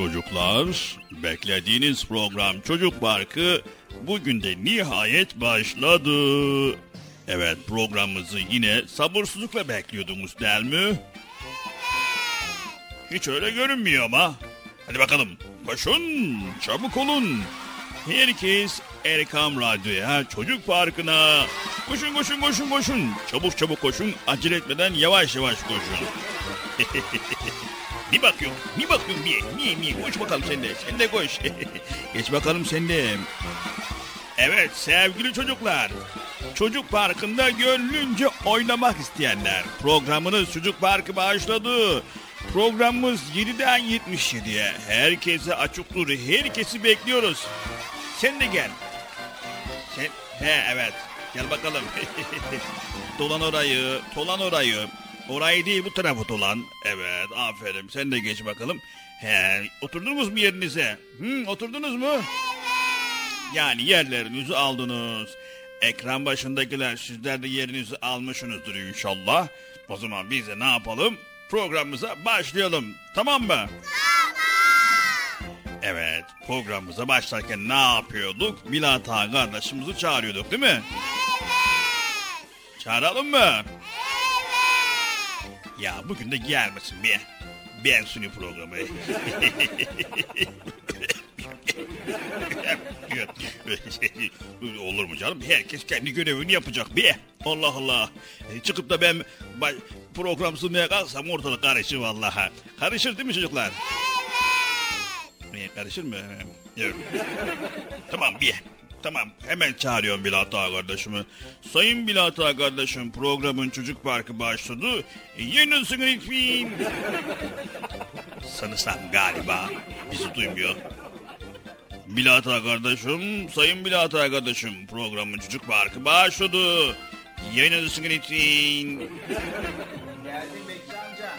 Çocuklar, beklediğiniz program Çocuk Parkı bugün de nihayet başladı. Evet programımızı yine sabırsızlıkla bekliyordunuz değil mi? Hiç öyle görünmüyor ama. Hadi bakalım koşun çabuk olun. Herkes Erkam Radyo'ya Çocuk Parkı'na. Koşun koşun koşun koşun. Çabuk çabuk koşun. Acele etmeden yavaş yavaş koşun. Bir bakıyorum, bir bakıyorum bir. Niye, niye? Koş bakalım sen de. Sen de koş. Geç bakalım sen de. Evet sevgili çocuklar. Çocuk Parkı'nda gönlünce oynamak isteyenler. Programınız Çocuk Parkı başladı. Programımız 7'den 77'ye. Herkese açık dur. Herkesi bekliyoruz. Sen de gel. Sen, he evet. Gel bakalım. dolan orayı, dolan orayı. Orayı değil bu tarafı dolan. Evet aferin sen de geç bakalım. He, oturdunuz mu yerinize? Hı, oturdunuz mu? Yani yerlerinizi aldınız. Ekran başındakiler sizler de yerinizi almışsınızdır inşallah. O zaman biz de ne yapalım? Programımıza başlayalım. Tamam mı? Tamam. Evet programımıza başlarken ne yapıyorduk? Milat Ağa kardeşimizi çağırıyorduk değil mi? Evet. Çağıralım mı? Evet. Ya bugün de gelmesin bir. Ben suni programı. Olur mu canım? Herkes kendi görevini yapacak bir. Allah Allah. E, çıkıp da ben program sunmaya kalksam ortalık karışır vallahi. Karışır değil mi çocuklar? Evet. Karışır mı? Evet. tamam bir. Tamam hemen çağırıyorum Bilat Ağa kardeşimi. Sayın Bilat Ağa kardeşim programın Çocuk Parkı başladı. Yenilsin lütfen. Sanırsam galiba bizi duymuyor. Bilat Ağa kardeşim, Sayın Bilat Ağa kardeşim programın Çocuk Parkı başladı. Yenilsin lütfen. Geldim Bekçi amca.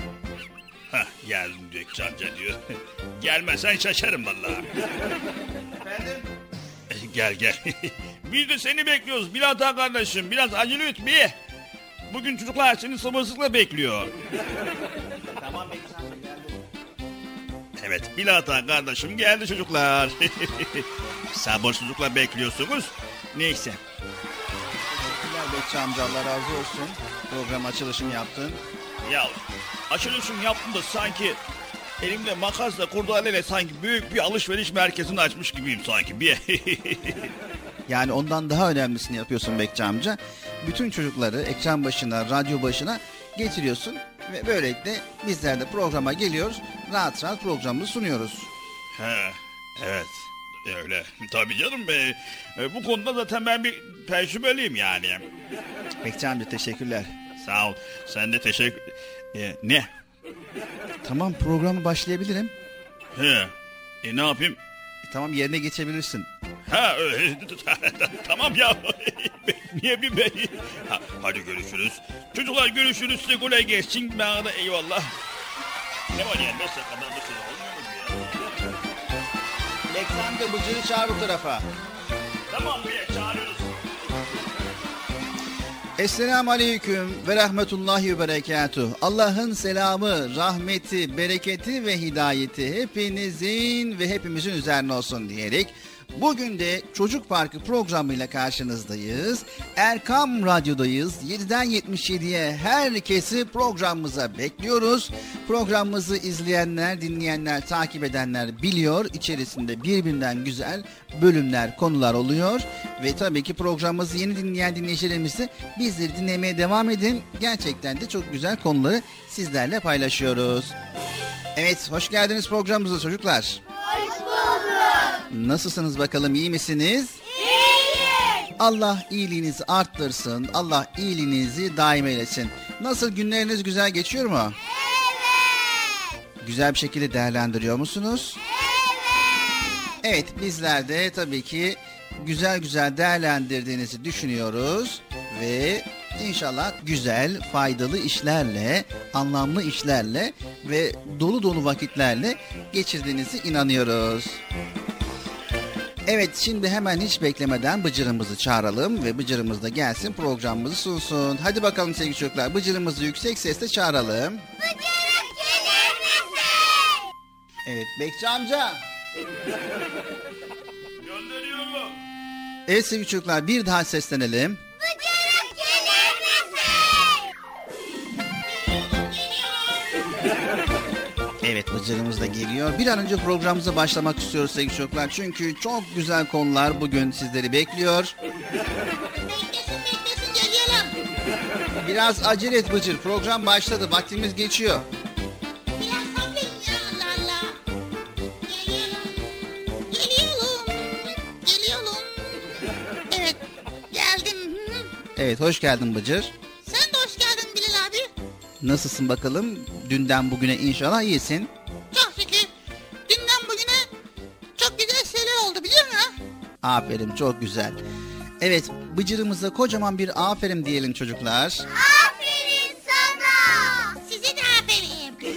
Hah geldim Bekçi amca diyor. Gelmezsen şaşarım vallahi. Efendim? Gel gel. Biz de seni bekliyoruz Bilat Ağa kardeşim. Biraz acele et bir. Bugün çocuklar seni sabırsızlıkla bekliyor. Tamam. Evet Bilat Ağa kardeşim geldi çocuklar. Sabırsızlıkla bekliyorsunuz. Neyse. Teşekkürler Bekçi amca Allah razı olsun. Program açılışını yaptın. Ya açılışım yaptım da sanki elimde makasla kurdaleyle sanki büyük bir alışveriş merkezini açmış gibiyim sanki. Bir Yani ondan daha önemlisini yapıyorsun Bekçi amca. Bütün çocukları ekran başına, radyo başına getiriyorsun. Ve böylelikle bizler de programa geliyoruz. Rahat rahat programı sunuyoruz. He, evet öyle. Tabii canım be. E, bu konuda zaten ben bir tecrübeliyim yani. Bekçi amca teşekkürler. Sağ ol. Sen de teşekkür... E, ne? Tamam programı başlayabilirim. He. E, ne yapayım? E, tamam yerine geçebilirsin. Ha, e, tamam ya. Niye bir beni? Ha, hadi görüşürüz. Çocuklar görüşürüz. Size kolay gelsin. Bana da eyvallah. Ne var yani? Beş dakikadan da şey olmuyor mu ya? Bekçi amca Bıcır'ı çağır bu tarafa. Tamam bir çağırıyoruz. Esselamu Aleyküm ve Rahmetullahi ve Berekatuh. Allah'ın selamı, rahmeti, bereketi ve hidayeti hepinizin ve hepimizin üzerine olsun diyerek Bugün de Çocuk Parkı programıyla karşınızdayız. Erkam Radyo'dayız. 7'den 77'ye herkesi programımıza bekliyoruz. Programımızı izleyenler, dinleyenler, takip edenler biliyor. İçerisinde birbirinden güzel bölümler, konular oluyor. Ve tabii ki programımızı yeni dinleyen dinleyicilerimiz de bizleri dinlemeye devam edin. Gerçekten de çok güzel konuları sizlerle paylaşıyoruz. Evet, hoş geldiniz programımıza çocuklar. Hoş bulduk. Nasılsınız bakalım iyi misiniz? İyiyim. Allah iyiliğinizi arttırsın. Allah iyiliğinizi daim eylesin. Nasıl günleriniz güzel geçiyor mu? Evet. Güzel bir şekilde değerlendiriyor musunuz? Evet. Evet bizler de tabii ki güzel güzel değerlendirdiğinizi düşünüyoruz ve İnşallah güzel, faydalı işlerle, anlamlı işlerle ve dolu dolu vakitlerle geçirdiğinizi inanıyoruz. Evet şimdi hemen hiç beklemeden Bıcır'ımızı çağıralım ve Bıcır'ımız da gelsin programımızı sunsun. Hadi bakalım sevgili çocuklar Bıcır'ımızı yüksek sesle çağıralım. Bıcır'ım gelir misin? Evet Bekçi amca. Gönderiyorum. Evet sevgili çocuklar bir daha seslenelim. Evet Bıcır'ımız da geliyor. Bir an önce programımıza başlamak istiyoruz sevgili çocuklar. Çünkü çok güzel konular bugün sizleri bekliyor. Beklesin beklesin geliyorum. Biraz acele et Bıcır. Program başladı. Vaktimiz geçiyor. Biraz sabredin ya Allah Allah. Geliyorum. Geliyorum. Geliyorum. Evet geldim. Evet hoş geldin Bıcır. Nasılsın bakalım? Dünden bugüne inşallah iyisin. Çok şükür. Dünden bugüne çok güzel şeyler oldu biliyor musun? Aferin çok güzel. Evet Bıcır'ımıza kocaman bir aferin diyelim çocuklar. Aferin sana. Size de aferin.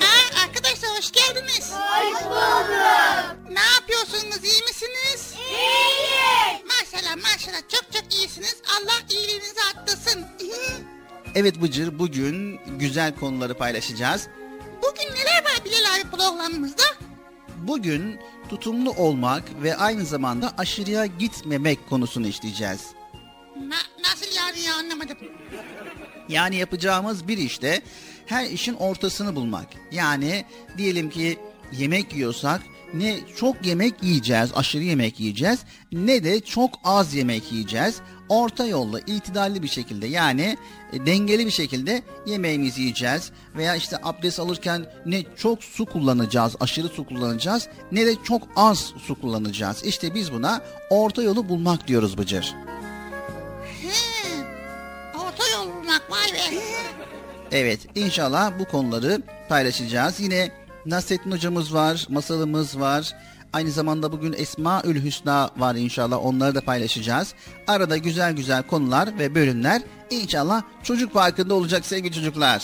Aa, arkadaşlar hoş geldiniz. Hoş bulduk. Ne yapıyorsunuz iyi misiniz? İyiyim. Maşallah maşallah çok çok iyisiniz. Allah iyiliğinizi arttırsın. Evet Bıcır bugün güzel konuları paylaşacağız. Bugün neler var Bilal abi programımızda? Bugün tutumlu olmak ve aynı zamanda aşırıya gitmemek konusunu işleyeceğiz. Na- nasıl yani ya anlamadım. Yani yapacağımız bir işte her işin ortasını bulmak. Yani diyelim ki yemek yiyorsak ne çok yemek yiyeceğiz, aşırı yemek yiyeceğiz ne de çok az yemek yiyeceğiz. Orta yolla, itidalli bir şekilde yani e, dengeli bir şekilde yemeğimizi yiyeceğiz. Veya işte abdest alırken ne çok su kullanacağız, aşırı su kullanacağız ne de çok az su kullanacağız. İşte biz buna orta yolu bulmak diyoruz Bıcır. He, orta yol bulmak vay be. Evet inşallah bu konuları paylaşacağız. Yine Nasrettin hocamız var, masalımız var. Aynı zamanda bugün Esmaül Hüsna var inşallah onları da paylaşacağız. Arada güzel güzel konular ve bölümler inşallah çocuk parkında olacak sevgili çocuklar.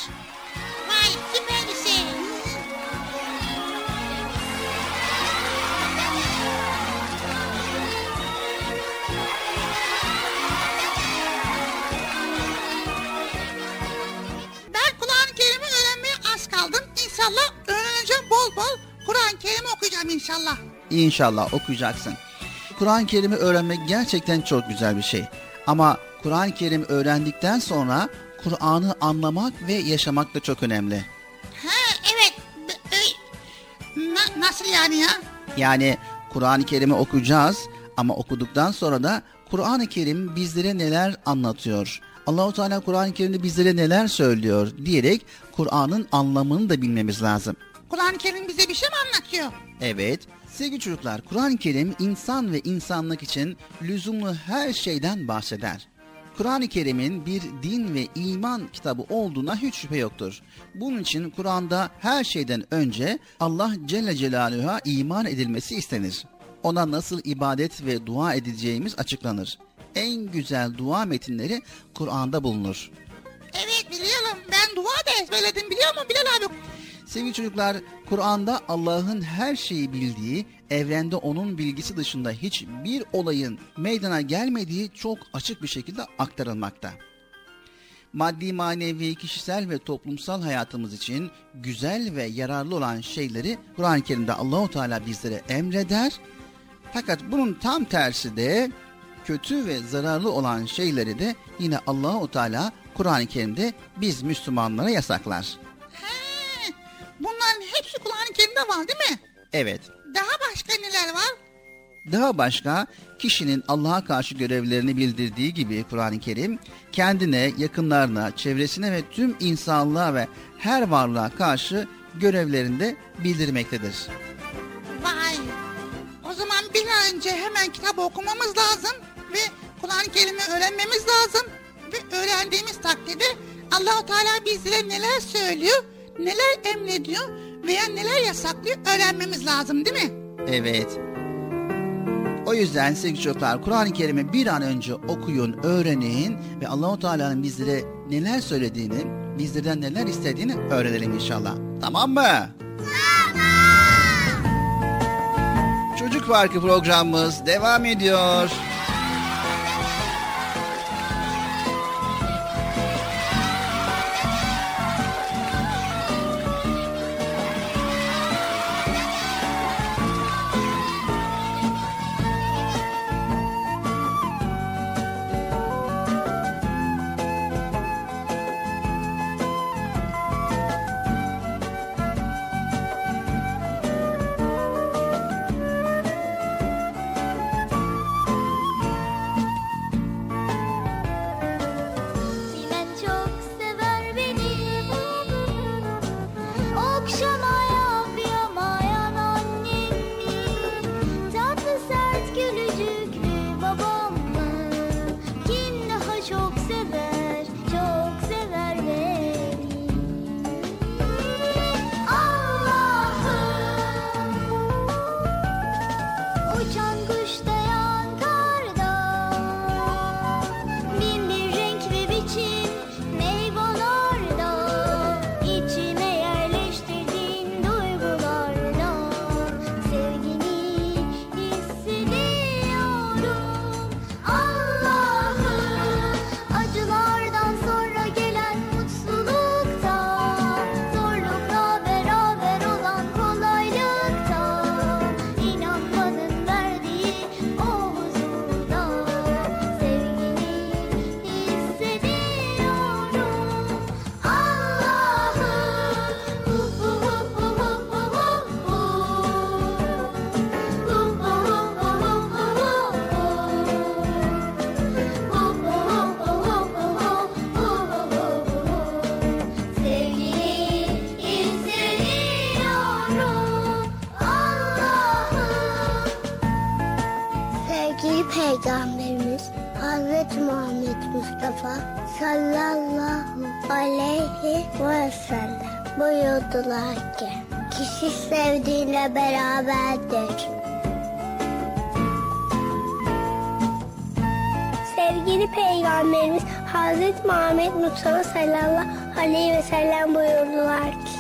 İnşallah. İnşallah okuyacaksın. Kur'an-ı Kerim'i öğrenmek gerçekten çok güzel bir şey. Ama Kur'an-ı Kerim öğrendikten sonra Kur'an'ı anlamak ve yaşamak da çok önemli. Ha evet. Na- nasıl yani ya? Yani Kur'an-ı Kerim'i okuyacağız ama okuduktan sonra da Kur'an-ı Kerim bizlere neler anlatıyor? Allahu Teala Kur'an-ı Kerim'de bizlere neler söylüyor diyerek Kur'an'ın anlamını da bilmemiz lazım. Kur'an-ı Kerim bize bir şey mi anlatıyor? Evet, sevgili çocuklar Kur'an-ı Kerim insan ve insanlık için lüzumlu her şeyden bahseder. Kur'an-ı Kerim'in bir din ve iman kitabı olduğuna hiç şüphe yoktur. Bunun için Kur'an'da her şeyden önce Allah Celle Celaluhu'ya iman edilmesi istenir. Ona nasıl ibadet ve dua edeceğimiz açıklanır. En güzel dua metinleri Kur'an'da bulunur. Evet biliyorum. Ben dua da ezberledim biliyor musun Bilal abi? Sevgili çocuklar, Kur'an'da Allah'ın her şeyi bildiği, evrende onun bilgisi dışında hiçbir olayın meydana gelmediği çok açık bir şekilde aktarılmakta. Maddi, manevi, kişisel ve toplumsal hayatımız için güzel ve yararlı olan şeyleri Kur'an-ı Kerim'de Allahu Teala bizlere emreder. Fakat bunun tam tersi de kötü ve zararlı olan şeyleri de yine Allahu Teala Kur'an-ı Kerim'de biz Müslümanlara yasaklar. Bunların hepsi Kur'an-ı Kerim'de var değil mi? Evet, Daha başka neler var? Daha başka kişinin Allah'a karşı görevlerini bildirdiği gibi Kur'an-ı Kerim kendine, yakınlarına, çevresine ve tüm insanlığa ve her varlığa karşı görevlerinde bildirmektedir. Vay. O zaman önce hemen kitap okumamız lazım ve Kur'an-ı Kerim'i öğrenmemiz lazım ve öğrendiğimiz takdirde Allahu Teala bizlere neler söylüyor, neler emrediyor veya neler yasaklıyor öğrenmemiz lazım değil mi? Evet. O yüzden sevgili çocuklar Kur'an-ı Kerim'i bir an önce okuyun, öğrenin ve Allahu Teala'nın bizlere neler söylediğini, bizlerden neler istediğini öğrenelim inşallah. Tamam mı? Tamam. Çocuk Parkı programımız devam ediyor. Mustafa sallallahu aleyhi ve sellem buyurdular ki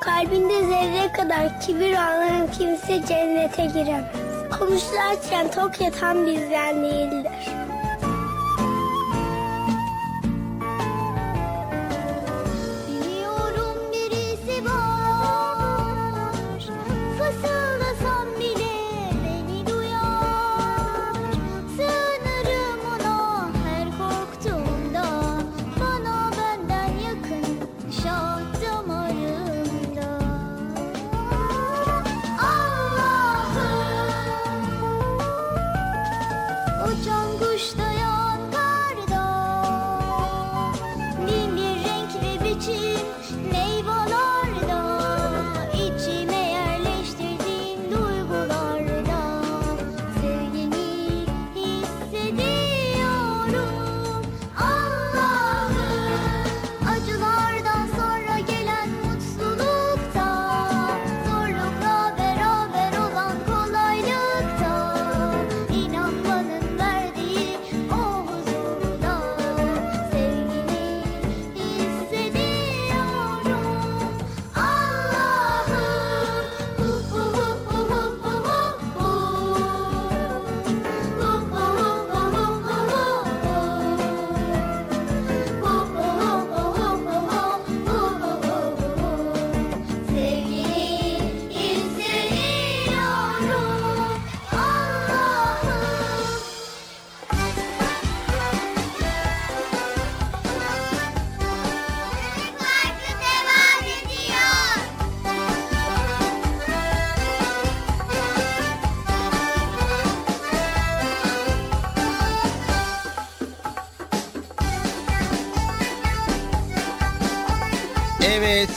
Kalbinde zerre kadar kibir olan kimse cennete giremez. Konuşlarken tok yatan bizden değildir.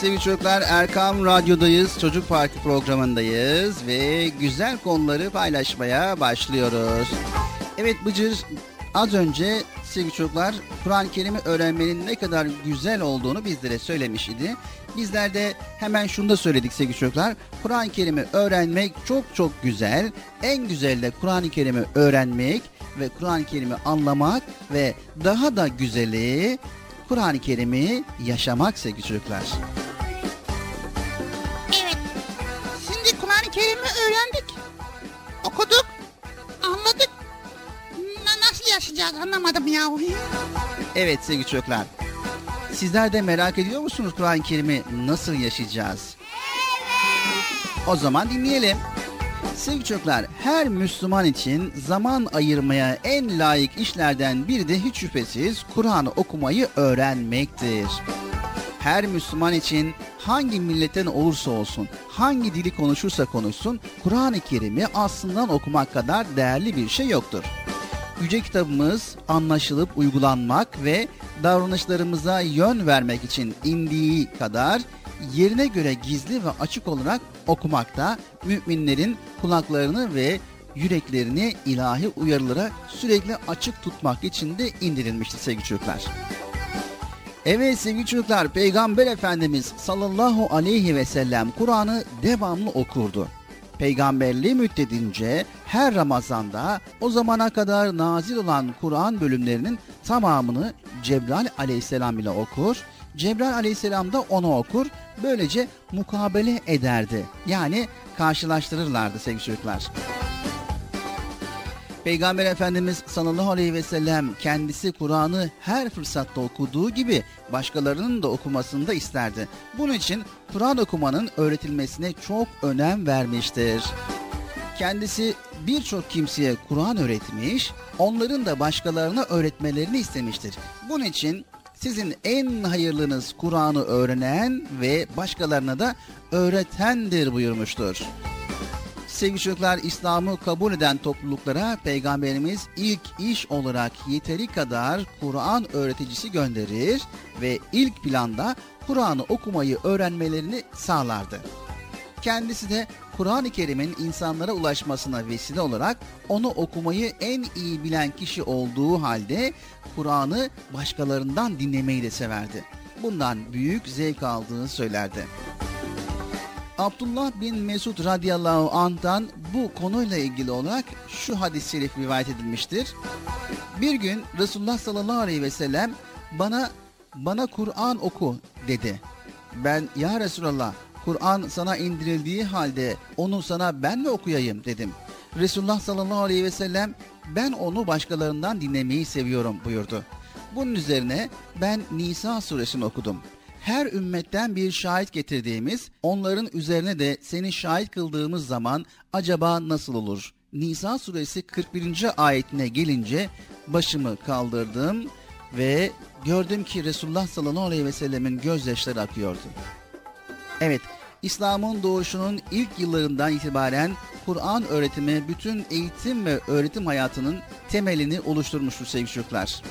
Sevgili çocuklar Erkam Radyo'dayız. Çocuk Parti programındayız ve güzel konuları paylaşmaya başlıyoruz. Evet Bıcır az önce sevgili çocuklar Kur'an-ı öğrenmenin ne kadar güzel olduğunu bizlere söylemiş idi. Bizler de hemen şunu da söyledik sevgili çocuklar. Kur'an-ı öğrenmek çok çok güzel. En güzel de Kur'an-ı öğrenmek ve Kur'an-ı anlamak ve daha da güzeli Kur'an-ı Kerim'i yaşamak sevgili çocuklar. Öğrendik. Okuduk. Anladık. Na- nasıl yaşayacağız anlamadım ya. Evet sevgili çocuklar. Sizler de merak ediyor musunuz Kur'an-ı Kerim'i nasıl yaşayacağız? Evet. O zaman dinleyelim. Sevgili çocuklar, her Müslüman için zaman ayırmaya en layık işlerden biri de hiç şüphesiz Kur'an'ı okumayı öğrenmektir. Her Müslüman için hangi milletten olursa olsun, hangi dili konuşursa konuşsun, Kur'an-ı Kerim'i aslından okumak kadar değerli bir şey yoktur. Yüce kitabımız anlaşılıp uygulanmak ve davranışlarımıza yön vermek için indiği kadar yerine göre gizli ve açık olarak okumakta müminlerin kulaklarını ve yüreklerini ilahi uyarılara sürekli açık tutmak için de indirilmiştir sevgili çocuklar. Evet sevgili çocuklar Peygamber Efendimiz sallallahu aleyhi ve sellem Kur'an'ı devamlı okurdu. Peygamberliği müddettince her Ramazan'da o zamana kadar nazil olan Kur'an bölümlerinin tamamını Cebrail aleyhisselam ile okur. Cebrail aleyhisselam da onu okur. Böylece mukabele ederdi. Yani karşılaştırırlardı sevgili çocuklar. Peygamber Efendimiz sallallahu aleyhi ve sellem kendisi Kur'an'ı her fırsatta okuduğu gibi başkalarının da okumasını da isterdi. Bunun için Kur'an okumanın öğretilmesine çok önem vermiştir. Kendisi birçok kimseye Kur'an öğretmiş, onların da başkalarına öğretmelerini istemiştir. Bunun için sizin en hayırlınız Kur'an'ı öğrenen ve başkalarına da öğretendir buyurmuştur. Sevgili çocuklar İslam'ı kabul eden topluluklara Peygamberimiz ilk iş olarak yeteri kadar Kur'an öğreticisi gönderir ve ilk planda Kur'an'ı okumayı öğrenmelerini sağlardı. Kendisi de Kur'an-ı Kerim'in insanlara ulaşmasına vesile olarak onu okumayı en iyi bilen kişi olduğu halde Kur'an'ı başkalarından dinlemeyi de severdi. Bundan büyük zevk aldığını söylerdi. Abdullah bin Mesud radıyallahu anh'tan bu konuyla ilgili olarak şu hadis-i şerif rivayet edilmiştir. Bir gün Resulullah sallallahu aleyhi ve sellem bana bana Kur'an oku dedi. Ben ya Resulallah Kur'an sana indirildiği halde onu sana ben mi okuyayım dedim. Resulullah sallallahu aleyhi ve sellem ben onu başkalarından dinlemeyi seviyorum buyurdu. Bunun üzerine ben Nisa suresini okudum her ümmetten bir şahit getirdiğimiz, onların üzerine de seni şahit kıldığımız zaman acaba nasıl olur? Nisa suresi 41. ayetine gelince başımı kaldırdım ve gördüm ki Resulullah sallallahu aleyhi ve sellemin gözyaşları akıyordu. Evet, İslam'ın doğuşunun ilk yıllarından itibaren Kur'an öğretimi bütün eğitim ve öğretim hayatının temelini oluşturmuştur sevgili çocuklar.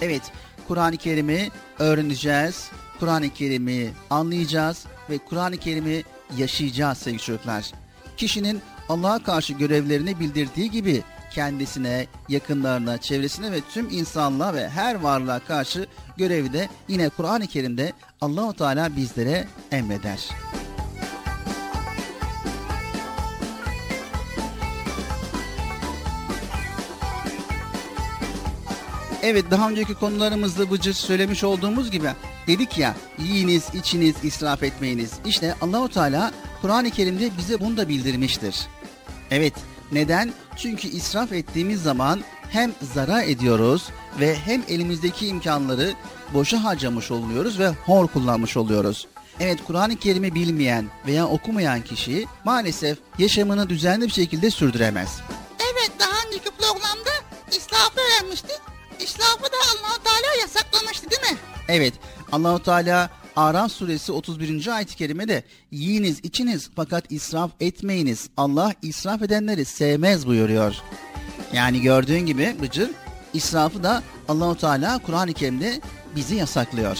Evet, Kur'an-ı Kerim'i öğreneceğiz, Kur'an-ı Kerim'i anlayacağız ve Kur'an-ı Kerim'i yaşayacağız sevgili çocuklar. Kişinin Allah'a karşı görevlerini bildirdiği gibi kendisine, yakınlarına, çevresine ve tüm insanlığa ve her varlığa karşı görevi de yine Kur'an-ı Kerim'de Allahu Teala bizlere emreder. Evet daha önceki konularımızda Bıcır söylemiş olduğumuz gibi dedik ya yiyiniz, içiniz, israf etmeyiniz. İşte Allahu Teala Kur'an-ı Kerim'de bize bunu da bildirmiştir. Evet neden? Çünkü israf ettiğimiz zaman hem zarar ediyoruz ve hem elimizdeki imkanları boşa harcamış oluyoruz ve hor kullanmış oluyoruz. Evet Kur'an-ı Kerim'i bilmeyen veya okumayan kişi maalesef yaşamını düzenli bir şekilde sürdüremez. Evet Allahu Teala Araf suresi 31. ayet-i kerimede yiyiniz içiniz fakat israf etmeyiniz. Allah israf edenleri sevmez buyuruyor. Yani gördüğün gibi Bıcır israfı da Allahu Teala Kur'an-ı Kerim'de bizi yasaklıyor.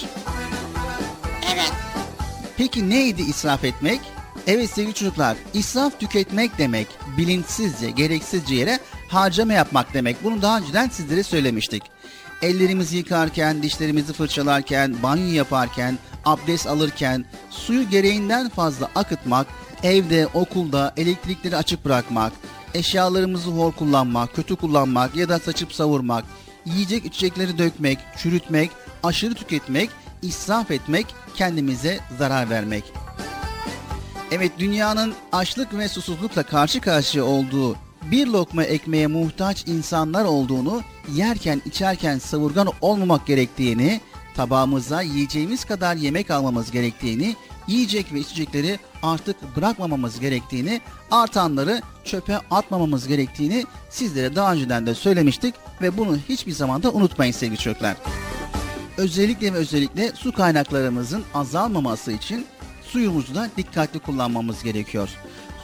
Peki neydi israf etmek? Evet sevgili çocuklar, israf tüketmek demek bilinçsizce, gereksizce yere harcama yapmak demek. Bunu daha önceden sizlere söylemiştik. Ellerimizi yıkarken, dişlerimizi fırçalarken, banyo yaparken, abdest alırken suyu gereğinden fazla akıtmak, evde, okulda elektrikleri açık bırakmak, eşyalarımızı hor kullanmak, kötü kullanmak ya da saçıp savurmak, yiyecek içecekleri dökmek, çürütmek, aşırı tüketmek, israf etmek, kendimize zarar vermek. Evet dünyanın açlık ve susuzlukla karşı karşıya olduğu bir lokma ekmeğe muhtaç insanlar olduğunu, yerken içerken savurgan olmamak gerektiğini, tabağımıza yiyeceğimiz kadar yemek almamız gerektiğini, yiyecek ve içecekleri artık bırakmamamız gerektiğini, artanları çöpe atmamamız gerektiğini sizlere daha önceden de söylemiştik ve bunu hiçbir zaman da unutmayın sevgili çocuklar. Özellikle ve özellikle su kaynaklarımızın azalmaması için suyumuzu da dikkatli kullanmamız gerekiyor.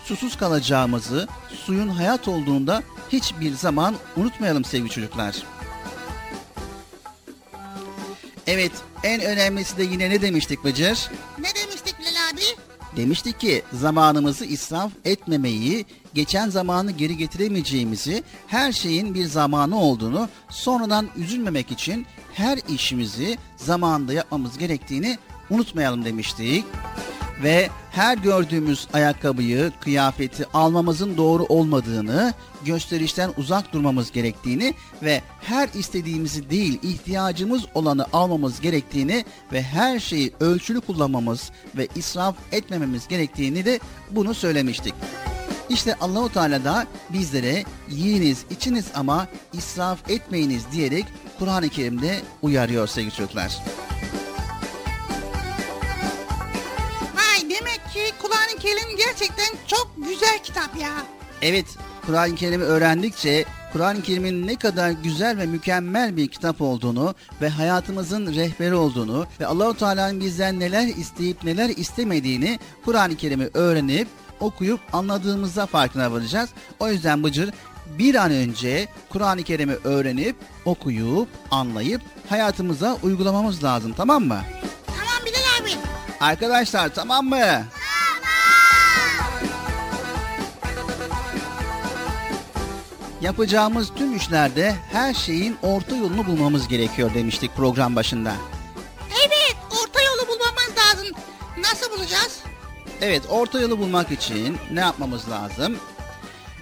Susuz kalacağımızı, suyun hayat olduğunda hiçbir zaman unutmayalım sevgili çocuklar. Evet, en önemlisi de yine ne demiştik Bıcır? Ne demiştik Bilal abi? Demiştik ki zamanımızı israf etmemeyi, geçen zamanı geri getiremeyeceğimizi, her şeyin bir zamanı olduğunu, sonradan üzülmemek için her işimizi zamanında yapmamız gerektiğini unutmayalım demiştik ve her gördüğümüz ayakkabıyı, kıyafeti almamızın doğru olmadığını, gösterişten uzak durmamız gerektiğini ve her istediğimizi değil ihtiyacımız olanı almamız gerektiğini ve her şeyi ölçülü kullanmamız ve israf etmememiz gerektiğini de bunu söylemiştik. İşte Allahu Teala da bizlere yiyiniz, içiniz ama israf etmeyiniz diyerek Kur'an-ı Kerim'de uyarıyor sevgili çocuklar. Kur'an-ı Kerim gerçekten çok güzel kitap ya. Evet, Kur'an-ı Kerim'i öğrendikçe Kur'an-ı Kerim'in ne kadar güzel ve mükemmel bir kitap olduğunu ve hayatımızın rehberi olduğunu ve Allahu Teala'nın bizden neler isteyip neler istemediğini Kur'an-ı Kerim'i öğrenip okuyup anladığımızda farkına varacağız. O yüzden Bıcır bir an önce Kur'an-ı Kerim'i öğrenip okuyup anlayıp hayatımıza uygulamamız lazım tamam mı? Tamam Bilal abi. Arkadaşlar tamam mı? Yapacağımız tüm işlerde her şeyin orta yolunu bulmamız gerekiyor demiştik program başında. Evet, orta yolu bulmamız lazım. Nasıl bulacağız? Evet, orta yolu bulmak için ne yapmamız lazım?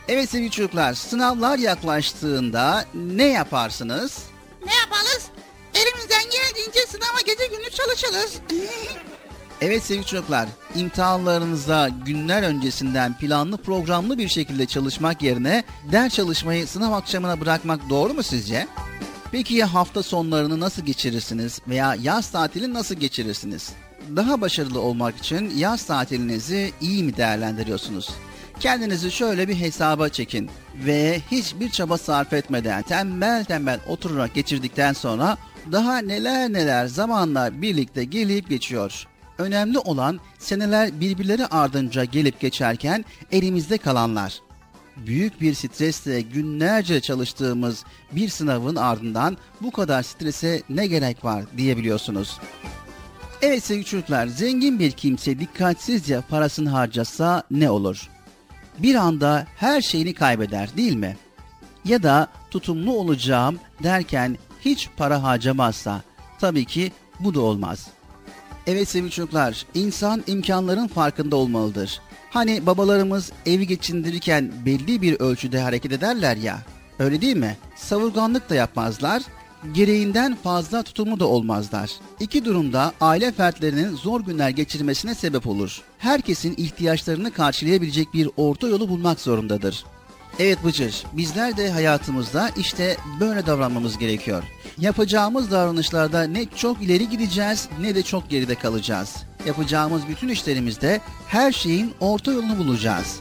Evet sevgili çocuklar, sınavlar yaklaştığında ne yaparsınız? Ne yapalız? Elimizden geldiğince sınava gece gündüz çalışırız. Evet sevgili çocuklar, imtihanlarınızda günler öncesinden planlı programlı bir şekilde çalışmak yerine ders çalışmayı sınav akşamına bırakmak doğru mu sizce? Peki ya hafta sonlarını nasıl geçirirsiniz veya yaz tatilini nasıl geçirirsiniz? Daha başarılı olmak için yaz tatilinizi iyi mi değerlendiriyorsunuz? Kendinizi şöyle bir hesaba çekin ve hiçbir çaba sarf etmeden tembel tembel oturarak geçirdikten sonra daha neler neler zamanlar birlikte gelip geçiyor. Önemli olan seneler birbirleri ardınca gelip geçerken elimizde kalanlar. Büyük bir stresle günlerce çalıştığımız bir sınavın ardından bu kadar strese ne gerek var diyebiliyorsunuz. Evet sevgili çocuklar, zengin bir kimse dikkatsizce parasını harcasa ne olur? Bir anda her şeyini kaybeder değil mi? Ya da tutumlu olacağım derken hiç para harcamazsa tabii ki bu da olmaz. Evet sevgili çocuklar, insan imkanların farkında olmalıdır. Hani babalarımız evi geçindirirken belli bir ölçüde hareket ederler ya, öyle değil mi? Savurganlık da yapmazlar, gereğinden fazla tutumu da olmazlar. İki durumda aile fertlerinin zor günler geçirmesine sebep olur. Herkesin ihtiyaçlarını karşılayabilecek bir orta yolu bulmak zorundadır. Evet Bıcır, bizler de hayatımızda işte böyle davranmamız gerekiyor. Yapacağımız davranışlarda ne çok ileri gideceğiz ne de çok geride kalacağız. Yapacağımız bütün işlerimizde her şeyin orta yolunu bulacağız.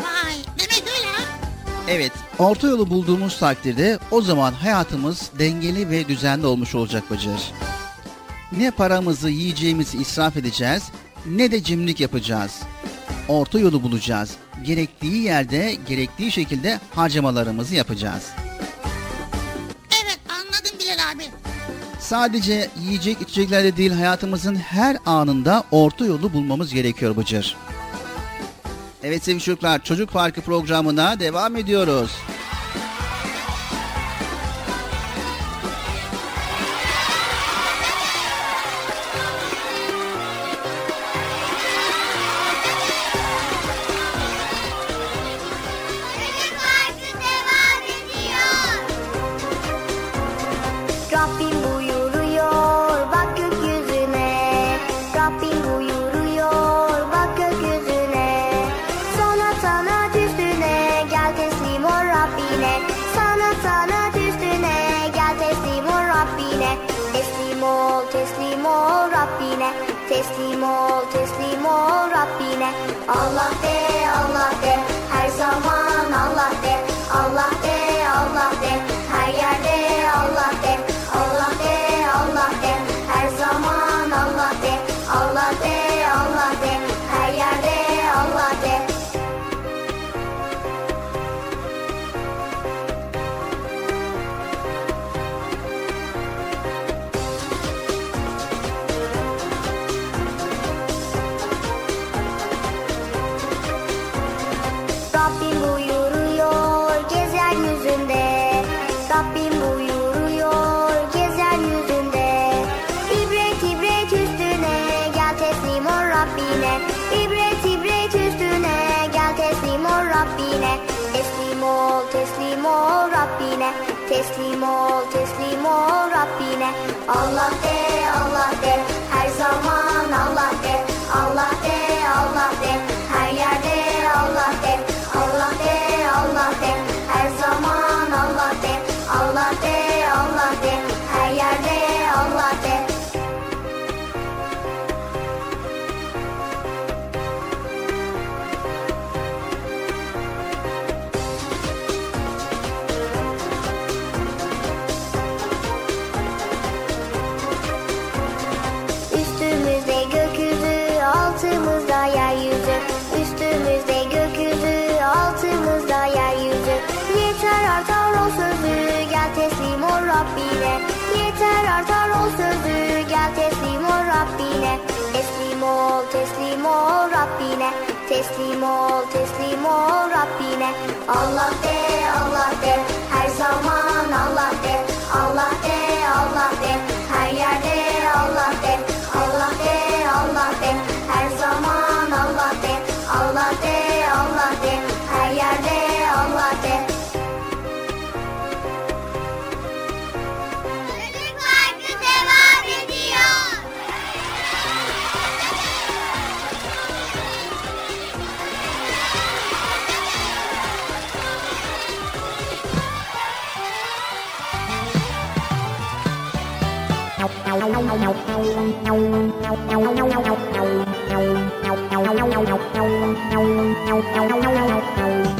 Vay, demek öyle ha? Evet, orta yolu bulduğumuz takdirde o zaman hayatımız dengeli ve düzenli olmuş olacak Bıcır. Ne paramızı, yiyeceğimizi israf edeceğiz ne de cimrik yapacağız orta yolu bulacağız. Gerektiği yerde, gerektiği şekilde harcamalarımızı yapacağız. Evet anladım Bilal abi. sadece yiyecek içeceklerle değil hayatımızın her anında orta yolu bulmamız gerekiyor Bıcır. Evet sevgili çocuklar Çocuk Parkı programına devam ediyoruz.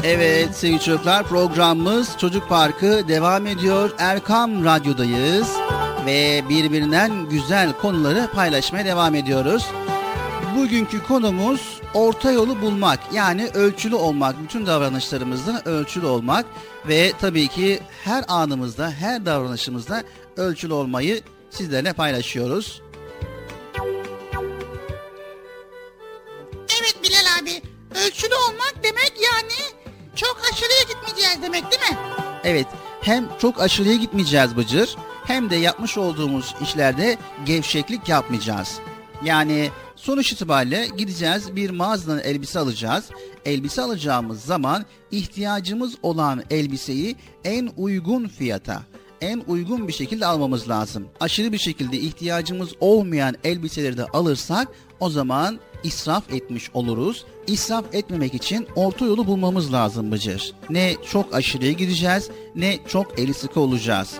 Evet sevgili çocuklar programımız Çocuk Parkı devam ediyor. Erkam Radyo'dayız ve birbirinden güzel konuları paylaşmaya devam ediyoruz. Bugünkü konumuz orta yolu bulmak yani ölçülü olmak. Bütün davranışlarımızda ölçülü olmak ve tabii ki her anımızda her davranışımızda ölçülü olmayı sizlerle paylaşıyoruz. Ölçülü olmak demek yani çok aşırıya gitmeyeceğiz demek değil mi? Evet hem çok aşırıya gitmeyeceğiz Bıcır hem de yapmış olduğumuz işlerde gevşeklik yapmayacağız. Yani sonuç itibariyle gideceğiz bir mağazadan elbise alacağız. Elbise alacağımız zaman ihtiyacımız olan elbiseyi en uygun fiyata en uygun bir şekilde almamız lazım. Aşırı bir şekilde ihtiyacımız olmayan elbiseleri de alırsak o zaman israf etmiş oluruz. İsraf etmemek için orta yolu bulmamız lazım Bıcır. Ne çok aşırıya gideceğiz ne çok eli sıkı olacağız.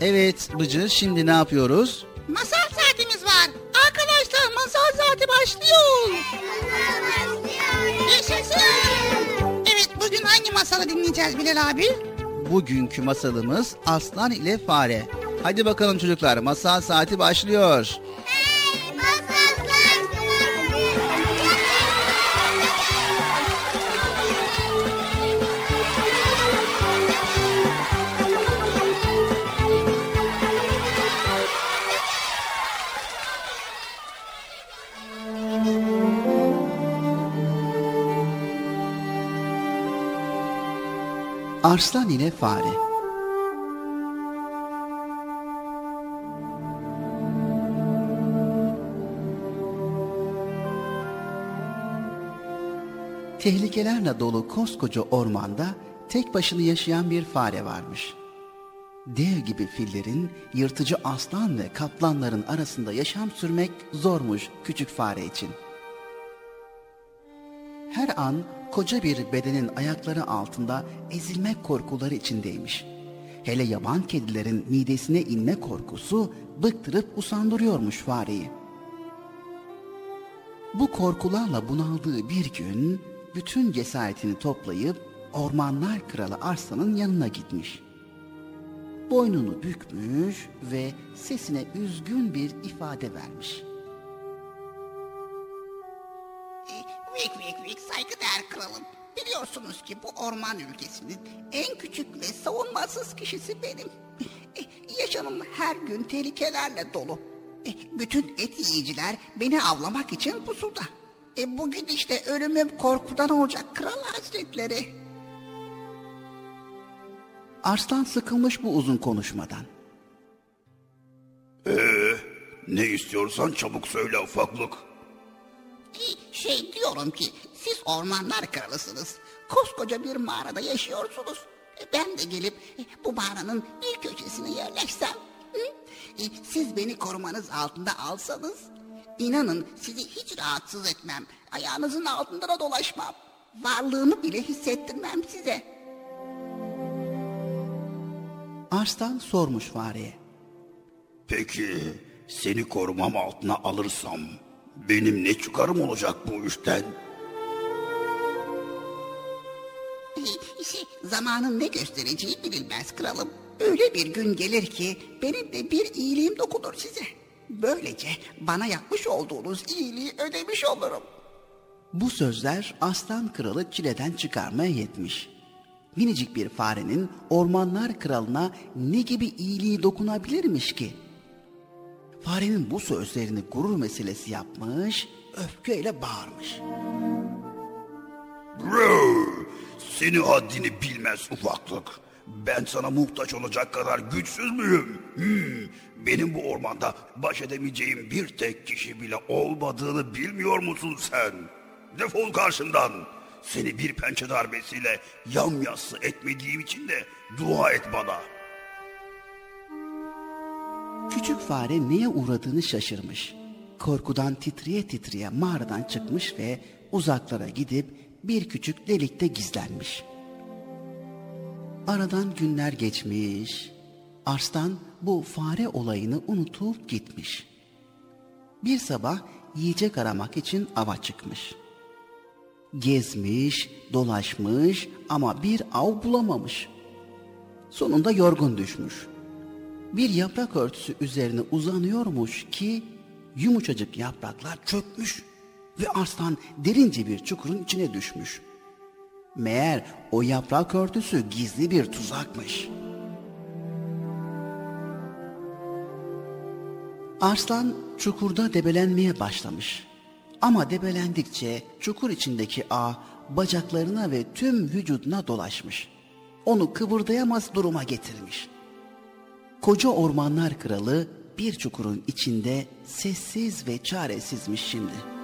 Evet Bıcır şimdi ne yapıyoruz? Masal saatimiz var. Arkadaşlar masal saati başlıyor. Yaşasın. Evet bugün hangi masalı dinleyeceğiz Bilal abi? Bugünkü masalımız Aslan ile Fare. Hadi bakalım çocuklar masal saati başlıyor. Arslan ile Fare Tehlikelerle dolu koskoca ormanda tek başına yaşayan bir fare varmış. Dev gibi fillerin, yırtıcı aslan ve kaplanların arasında yaşam sürmek zormuş küçük fare için. Her an koca bir bedenin ayakları altında ezilmek korkuları içindeymiş. Hele yaban kedilerin midesine inme korkusu bıktırıp usandırıyormuş fareyi. Bu korkularla bunaldığı bir gün bütün cesaretini toplayıp Ormanlar Kralı Arslan'ın yanına gitmiş. Boynunu bükmüş ve sesine üzgün bir ifade vermiş. Vik vik vik saygıdeğer kralım. Biliyorsunuz ki bu orman ülkesinin en küçük ve savunmasız kişisi benim. E, Yaşamım her gün tehlikelerle dolu. E, Bütün et yiyiciler beni avlamak için pusuda. E, bugün işte ölümüm korkudan olacak kral hazretleri. Arslan sıkılmış bu uzun konuşmadan. Ne istiyorsan çabuk söyle ufaklık. E, Şey diyorum ki siz ormanlar kralısınız. Koskoca bir mağarada yaşıyorsunuz. E, Ben de gelip e, bu mağaranın bir köşesine yerleşsem. hı? Siz beni korumanız altında alsanız. İnanın sizi hiç rahatsız etmem. Ayağınızın altında da dolaşmam. Varlığımı bile hissettirmem size. Arslan sormuş fareye. Peki seni korumam altına alırsam benim ne çıkarım olacak bu işten? Zamanın ne göstereceği bilinmez kralım. Öyle bir gün gelir ki benim de bir iyiliğim dokunur size. Böylece bana yapmış olduğunuz iyiliği ödemiş olurum. Bu sözler aslan kralı çileden çıkarmaya yetmiş. Minicik bir farenin ormanlar kralına ne gibi iyiliği dokunabilirmiş ki? Farenin bu sözlerini gurur meselesi yapmış, öfkeyle bağırmış. Brr, Seni haddini bilmez ufaklık. Ben sana muhtaç olacak kadar güçsüz müyüm? Hmm, benim bu ormanda baş edemeyeceğim bir tek kişi bile olmadığını bilmiyor musun sen? Defol karşımdan. Seni bir pençe darbesiyle yamyassı etmediğim için de dua et bana. Küçük fare neye uğradığını şaşırmış. Korkudan titreye titreye mağaradan çıkmış ve uzaklara gidip bir küçük delikte gizlenmiş. Aradan günler geçmiş. Arslan bu fare olayını unutup gitmiş. Bir sabah yiyecek aramak için ava çıkmış. Gezmiş, dolaşmış ama bir av bulamamış. Sonunda yorgun düşmüş bir yaprak örtüsü üzerine uzanıyormuş ki yumuşacık yapraklar çökmüş ve arslan derince bir çukurun içine düşmüş. Meğer o yaprak örtüsü gizli bir tuzakmış. Arslan çukurda debelenmeye başlamış. Ama debelendikçe çukur içindeki ağ bacaklarına ve tüm vücuduna dolaşmış. Onu kıvırdayamaz duruma getirmiş.'' Koca ormanlar kralı bir çukurun içinde sessiz ve çaresizmiş şimdi.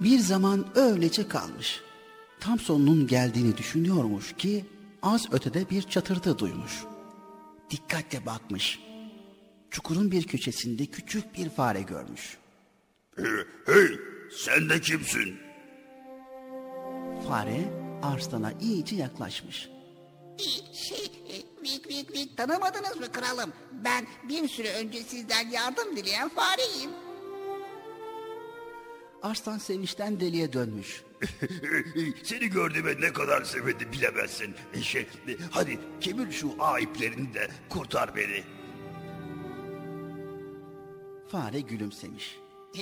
Bir zaman öylece kalmış. Tam sonunun geldiğini düşünüyormuş ki az ötede bir çatırtı duymuş. Dikkatle bakmış. Çukurun bir köşesinde küçük bir fare görmüş. Hey, hey sen de kimsin? Fare arslana iyice yaklaşmış. Şey, vik vik vik tanımadınız mı kralım? Ben bir süre önce sizden yardım dileyen fareyim. Arslan sevinçten deliye dönmüş. Seni gördüğüme ne kadar sevindim bilemezsin. Şey, hadi kemir şu ağ iplerini de kurtar beni. Fare gülümsemiş.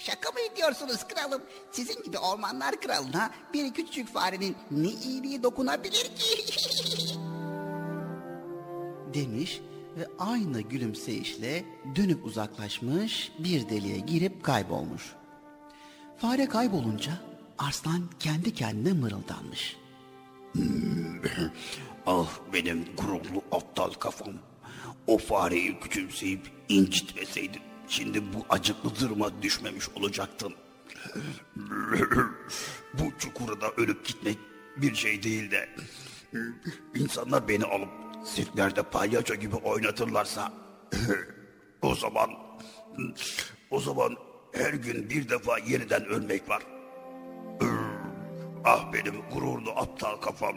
Şaka mı ediyorsunuz kralım? Sizin gibi ormanlar kralına bir küçük farenin ne iyiliği dokunabilir ki? demiş ve aynı gülümseyişle dönüp uzaklaşmış bir deliğe girip kaybolmuş. Fare kaybolunca arslan kendi kendine mırıldanmış. Hmm. ah benim gururlu aptal kafam. O fareyi küçümseyip incitmeseydim şimdi bu acıklı zırma düşmemiş olacaktım. bu çukurda ölüp gitmek bir şey değil de hmm, insanlar beni alıp sirklerde palyaço gibi oynatırlarsa o zaman hmm, o zaman her gün bir defa yeniden ölmek var. Ah benim gururlu aptal kafam.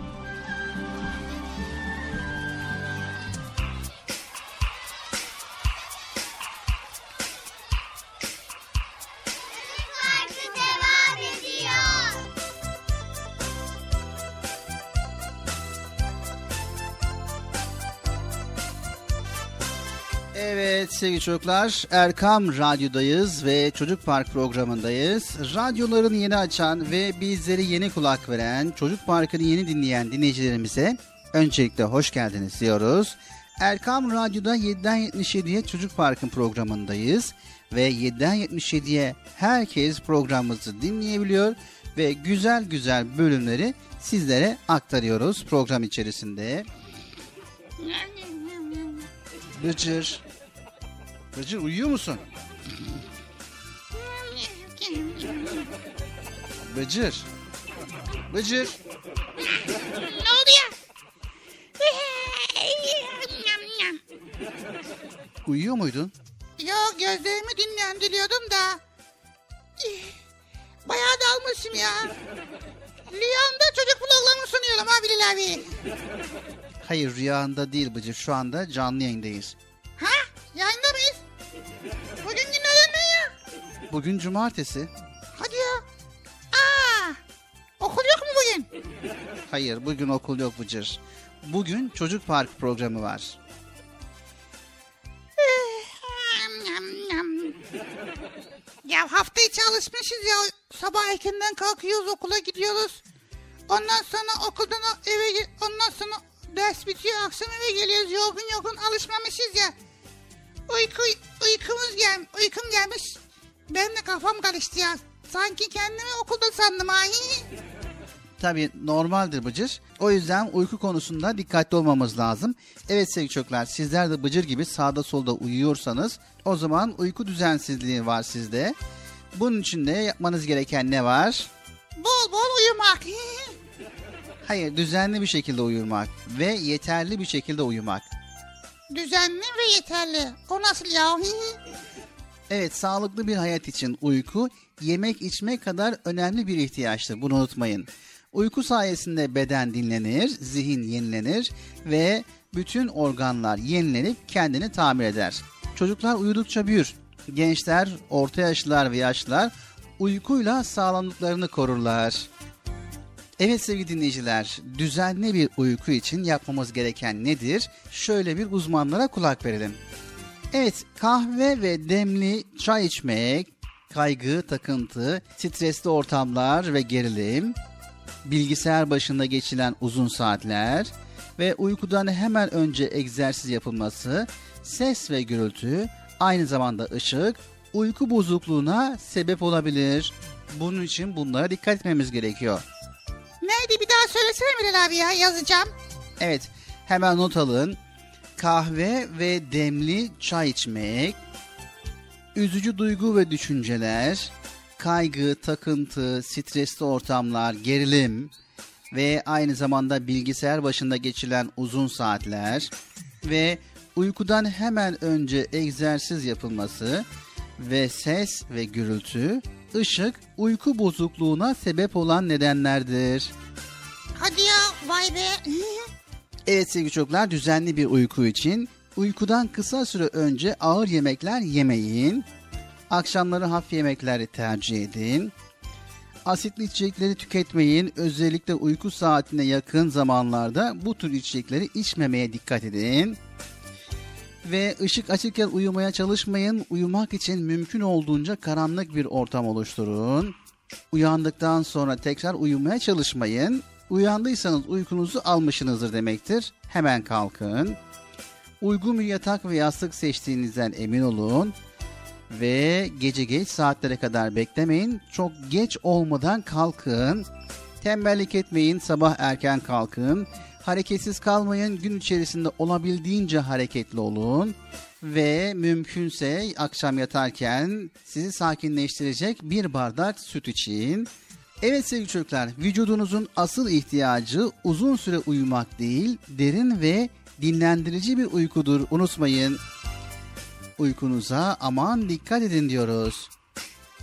Evet sevgili çocuklar Erkam Radyo'dayız ve Çocuk Park programındayız. Radyolarını yeni açan ve bizleri yeni kulak veren, Çocuk Parkı'nı yeni dinleyen dinleyicilerimize öncelikle hoş geldiniz diyoruz. Erkam Radyo'da 7'den 77'ye Çocuk Park'ın programındayız ve 7'den 77'ye herkes programımızı dinleyebiliyor ve güzel güzel bölümleri sizlere aktarıyoruz program içerisinde. Bıcır. Bıcır uyuyor musun? Bıcır. Bıcır. Ne oldu ya? Uyuyor muydun? Yok gözlerimi dinlendiriyordum da. Bayağı dalmışım ya. Rüyamda çocuk vloglarını sunuyorum ha Bilal abi. Hayır rüyanda değil Bıcır. Şu anda canlı yayındayız. Ha? Yayında mıyız? Bugün günlerden ne ya? Bugün cumartesi. Hadi ya. Aa, okul yok mu bugün? Hayır bugün okul yok Bıcır. Bugün çocuk park programı var. Ya hafta içi alışmışız ya. Sabah erkenden kalkıyoruz okula gidiyoruz. Ondan sonra okuldan eve ondan sonra ders bitiyor akşam eve geliyoruz yorgun yorgun alışmamışız ya. Uyku uykumuz gel uykum gelmiş. Ben de kafam karıştı ya. Sanki kendimi okulda sandım ha. Tabii normaldir Bıcır. O yüzden uyku konusunda dikkatli olmamız lazım. Evet sevgili çocuklar sizler de Bıcır gibi sağda solda uyuyorsanız o zaman uyku düzensizliği var sizde. Bunun için de yapmanız gereken ne var? Bol bol uyumak. Hayır düzenli bir şekilde uyumak ve yeterli bir şekilde uyumak. Düzenli ve yeterli. O nasıl ya? Evet sağlıklı bir hayat için uyku yemek içmek kadar önemli bir ihtiyaçtır. Bunu unutmayın. Uyku sayesinde beden dinlenir, zihin yenilenir ve bütün organlar yenilenip kendini tamir eder. Çocuklar uyudukça büyür. Gençler, orta yaşlılar ve yaşlılar uykuyla sağlamlıklarını korurlar. Evet sevgili dinleyiciler, düzenli bir uyku için yapmamız gereken nedir? Şöyle bir uzmanlara kulak verelim. Evet, kahve ve demli çay içmek, kaygı, takıntı, stresli ortamlar ve gerilim, bilgisayar başında geçilen uzun saatler ve uykudan hemen önce egzersiz yapılması, ses ve gürültü, aynı zamanda ışık, uyku bozukluğuna sebep olabilir. Bunun için bunlara dikkat etmemiz gerekiyor. Neydi bir daha söylesene Bilal abi ya yazacağım. Evet, hemen not alın. Kahve ve demli çay içmek, üzücü duygu ve düşünceler, kaygı, takıntı, stresli ortamlar, gerilim ve aynı zamanda bilgisayar başında geçilen uzun saatler ve uykudan hemen önce egzersiz yapılması ve ses ve gürültü, ışık uyku bozukluğuna sebep olan nedenlerdir. Hadi ya vay be. Evet sevgili çocuklar düzenli bir uyku için uykudan kısa süre önce ağır yemekler yemeyin. Akşamları hafif yemekleri tercih edin. Asitli içecekleri tüketmeyin. Özellikle uyku saatine yakın zamanlarda bu tür içecekleri içmemeye dikkat edin. Ve ışık açıkken uyumaya çalışmayın. Uyumak için mümkün olduğunca karanlık bir ortam oluşturun. Uyandıktan sonra tekrar uyumaya çalışmayın. Uyandıysanız uykunuzu almışsınızdır demektir. Hemen kalkın. Uygun bir yatak ve yastık seçtiğinizden emin olun. Ve gece geç saatlere kadar beklemeyin. Çok geç olmadan kalkın. Tembellik etmeyin, sabah erken kalkın. Hareketsiz kalmayın. Gün içerisinde olabildiğince hareketli olun. Ve mümkünse akşam yatarken sizi sakinleştirecek bir bardak süt için. Evet sevgili çocuklar, vücudunuzun asıl ihtiyacı uzun süre uyumak değil, derin ve dinlendirici bir uykudur. Unutmayın. Uykunuza aman dikkat edin diyoruz.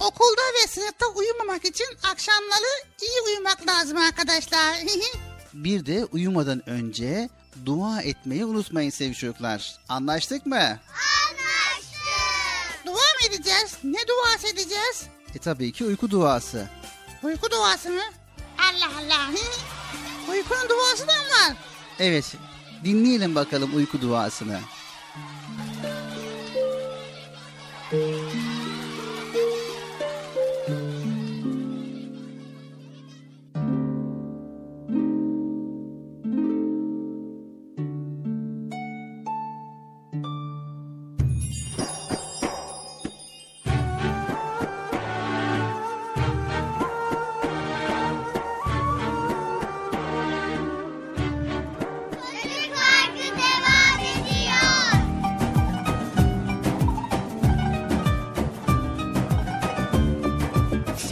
Okulda ve sınıfta uyumamak için akşamları iyi uyumak lazım arkadaşlar. Bir de uyumadan önce dua etmeyi unutmayın sevgili çocuklar. Anlaştık mı? Anlaştık. Dua mı edeceğiz? Ne duası edeceğiz? E tabii ki uyku duası. Uyku duası mı? Allah Allah. Uykunun duası da mı var? Evet, dinleyelim bakalım uyku duasını.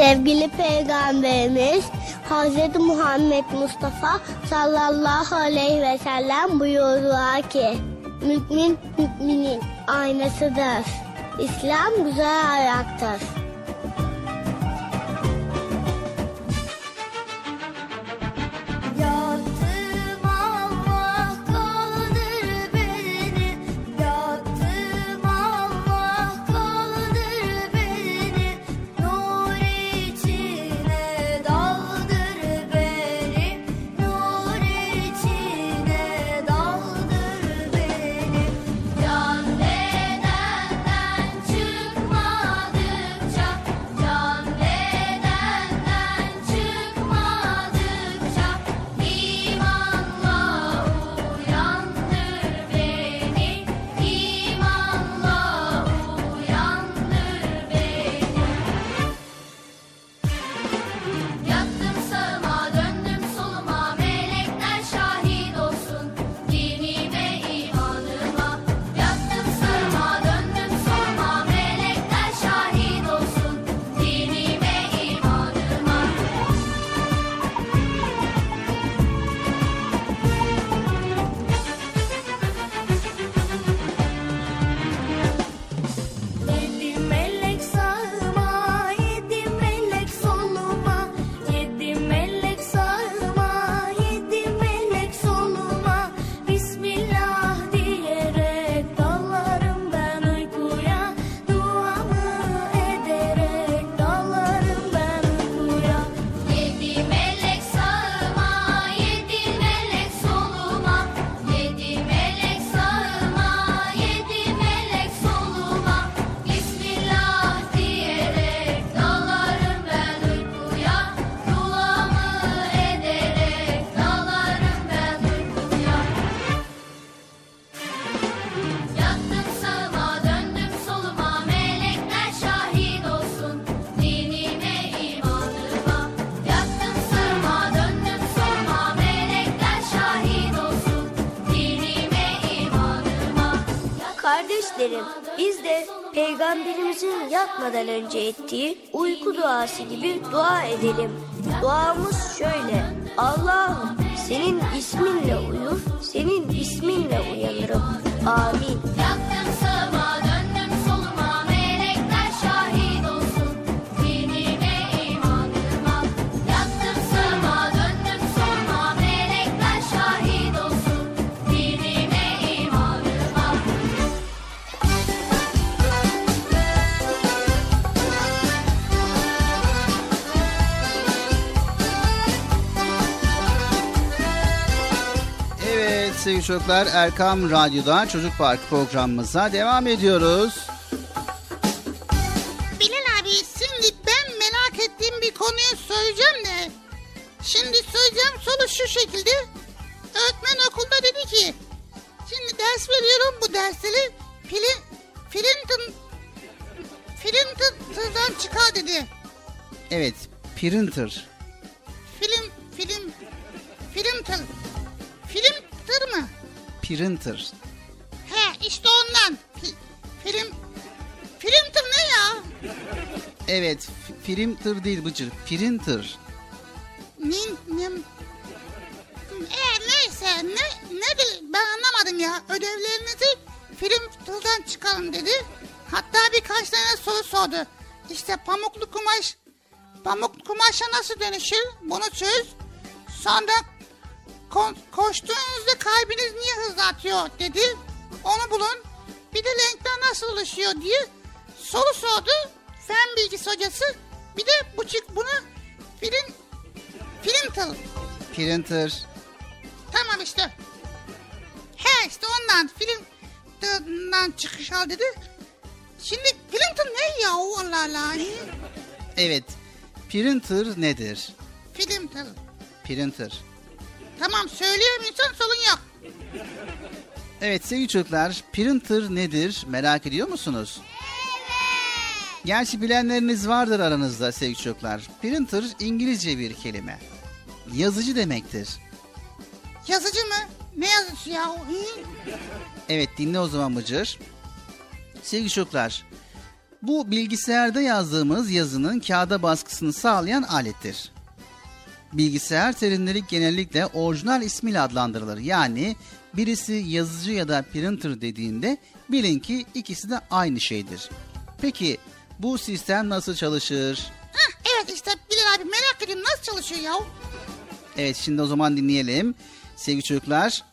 Sevgili Peygamberimiz Hz. Muhammed Mustafa sallallahu aleyhi ve sellem buyurdular ki Mümin müminin aynasıdır. İslam güzel ayaktır. Yatmadan önce ettiği uyku duası gibi dua edelim. Duamız şöyle. Allah'ım senin isminle uyur, senin çocuklar Erkam Radyo'da Çocuk Park programımıza devam ediyoruz. Bilal abi şimdi ben merak ettiğim bir konuyu söyleyeceğim de. Şimdi söyleyeceğim soru şu şekilde. Öğretmen okulda dedi ki. Şimdi ders veriyorum bu dersleri. Filin, Filinton, Filinton'dan çıkar dedi. Evet printer. Printer. He işte ondan. Fi- film... Filmtir ne ya? Evet, printer değil Bıcır, printer. Nin, nin. E neyse ne ne bil- ben anlamadım ya. Ödevlerinizi tıldan çıkarın dedi. Hatta birkaç tane soru sordu. İşte pamuklu kumaş pamuklu kumaşa nasıl dönüşür? Bunu çöz. Sonra ko- koştuğunuzda kalbiniz niye hızlı atıyor dedi. Onu bulun. Bir de renkler nasıl oluşuyor diye soru sordu. Fen bilgisi hocası. Bir de bu çık bunu film tıl. Printer. Tamam işte. He işte ondan film tılından çıkış al dedi. Şimdi tıl ne ya Allah Allah. Evet, printer nedir? Tıl. Printer. Tamam söyleyemiyorsan sorun yok. Evet sevgili çocuklar, printer nedir merak ediyor musunuz? Gerçi bilenleriniz vardır aranızda sevgili çocuklar. Printer İngilizce bir kelime. Yazıcı demektir. Yazıcı mı? Ne yazıcı ya? Hı? Evet dinle o zaman Bıcır. Sevgili çocuklar, bu bilgisayarda yazdığımız yazının kağıda baskısını sağlayan alettir. Bilgisayar terimleri genellikle orijinal ismiyle adlandırılır. Yani birisi yazıcı ya da printer dediğinde bilin ki ikisi de aynı şeydir. Peki bu sistem nasıl çalışır? Hah, evet işte Bilal abi merak ediyorum nasıl çalışıyor ya? Evet şimdi o zaman dinleyelim. Sevgili çocuklar.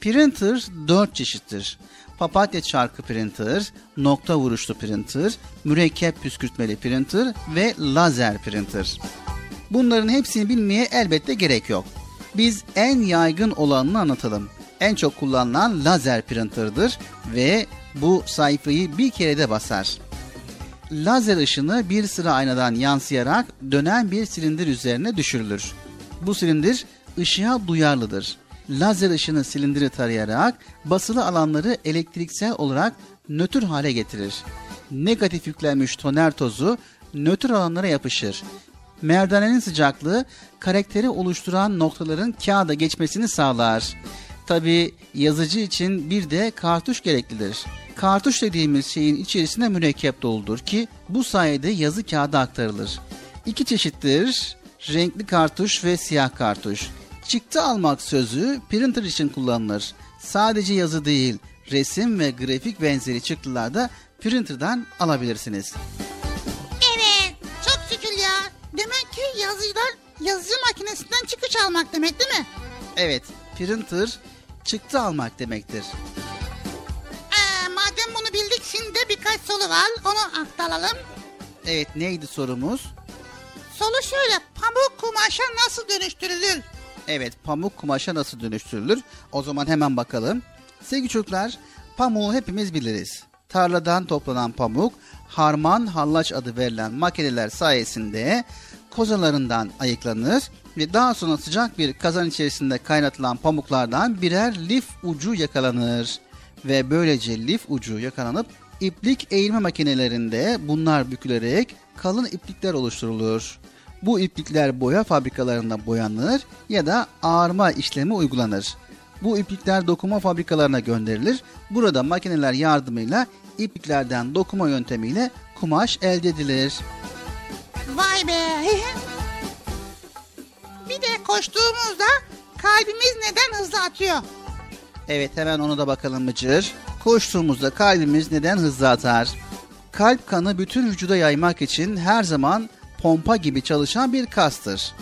Printer dört çeşittir. Papatya çarkı printer, nokta vuruşlu printer, mürekkep püskürtmeli printer ve lazer printer. Bunların hepsini bilmeye elbette gerek yok. Biz en yaygın olanını anlatalım. En çok kullanılan lazer printer'dır ve bu sayfayı bir kerede basar lazer ışını bir sıra aynadan yansıyarak dönen bir silindir üzerine düşürülür. Bu silindir ışığa duyarlıdır. Lazer ışını silindiri tarayarak basılı alanları elektriksel olarak nötr hale getirir. Negatif yüklenmiş toner tozu nötr alanlara yapışır. Merdanenin sıcaklığı karakteri oluşturan noktaların kağıda geçmesini sağlar. Tabi yazıcı için bir de kartuş gereklidir. Kartuş dediğimiz şeyin içerisine mürekkep doldur ki bu sayede yazı kağıda aktarılır. İki çeşittir. Renkli kartuş ve siyah kartuş. Çıktı almak sözü printer için kullanılır. Sadece yazı değil, resim ve grafik benzeri çıktılar da printer'dan alabilirsiniz. Demek ki yazıcılar yazıcı makinesinden çıkış almak demek değil mi? Evet, printer çıktı almak demektir. Ee, madem bunu bildik şimdi de birkaç soru var onu aktaralım. Evet, neydi sorumuz? Soru şöyle pamuk kumaşa nasıl dönüştürülür? Evet, pamuk kumaşa nasıl dönüştürülür? O zaman hemen bakalım. Sevgili çocuklar, pamuğu hepimiz biliriz. Tarladan toplanan pamuk, harman hallaç adı verilen makineler sayesinde kozalarından ayıklanır ve daha sonra sıcak bir kazan içerisinde kaynatılan pamuklardan birer lif ucu yakalanır. Ve böylece lif ucu yakalanıp iplik eğilme makinelerinde bunlar bükülerek kalın iplikler oluşturulur. Bu iplikler boya fabrikalarında boyanır ya da ağarma işlemi uygulanır. Bu iplikler dokuma fabrikalarına gönderilir. Burada makineler yardımıyla ipliklerden dokuma yöntemiyle kumaş elde edilir. Vay be. Bir de koştuğumuzda kalbimiz neden hızlı atıyor? Evet hemen onu da bakalım Bıcır. Koştuğumuzda kalbimiz neden hızlı atar? Kalp kanı bütün vücuda yaymak için her zaman pompa gibi çalışan bir kastır.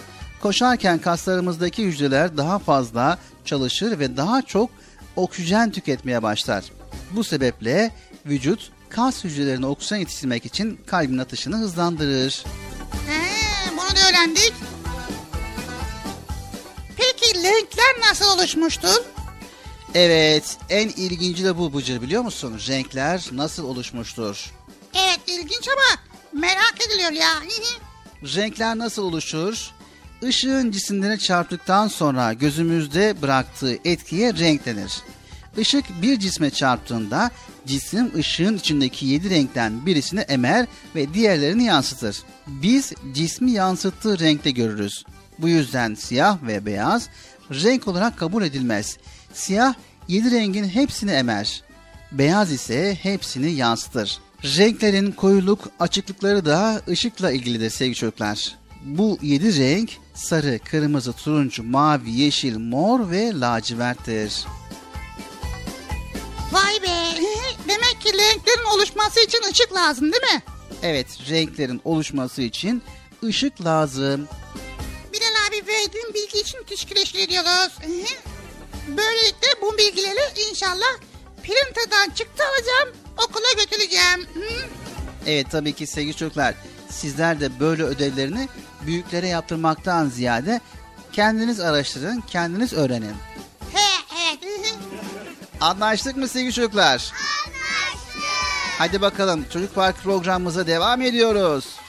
Koşarken kaslarımızdaki hücreler daha fazla çalışır ve daha çok oksijen tüketmeye başlar. Bu sebeple vücut kas hücrelerine oksijen yetiştirmek için kalbin atışını hızlandırır. He, bunu da öğrendik. Peki renkler nasıl oluşmuştur? Evet, en ilginci de bu Bıcır biliyor musun? Renkler nasıl oluşmuştur? Evet ilginç ama merak ediliyor ya. Renkler nasıl oluşur? Işığın cisimlere çarptıktan sonra gözümüzde bıraktığı etkiye renk denir. Işık bir cisme çarptığında cisim ışığın içindeki yedi renkten birisini emer ve diğerlerini yansıtır. Biz cismi yansıttığı renkte görürüz. Bu yüzden siyah ve beyaz renk olarak kabul edilmez. Siyah yedi rengin hepsini emer. Beyaz ise hepsini yansıtır. Renklerin koyuluk açıklıkları da ışıkla ilgilidir sevgili çocuklar. Bu yedi renk sarı, kırmızı, turuncu, mavi, yeşil, mor ve laciverttir. Vay be. Demek ki renklerin oluşması için ışık lazım değil mi? Evet, renklerin oluşması için ışık lazım. Bilal abi verdiğin bilgi için teşekkür ediyoruz. Böylelikle bu bilgileri inşallah printer'dan çıktı alacağım, okula götüreceğim. Evet tabii ki sevgili çocuklar, sizler de böyle ödevlerini büyüklere yaptırmaktan ziyade kendiniz araştırın, kendiniz öğrenin. Anlaştık mı sevgili çocuklar? Anlaştık. Hadi bakalım Çocuk Park programımıza devam ediyoruz.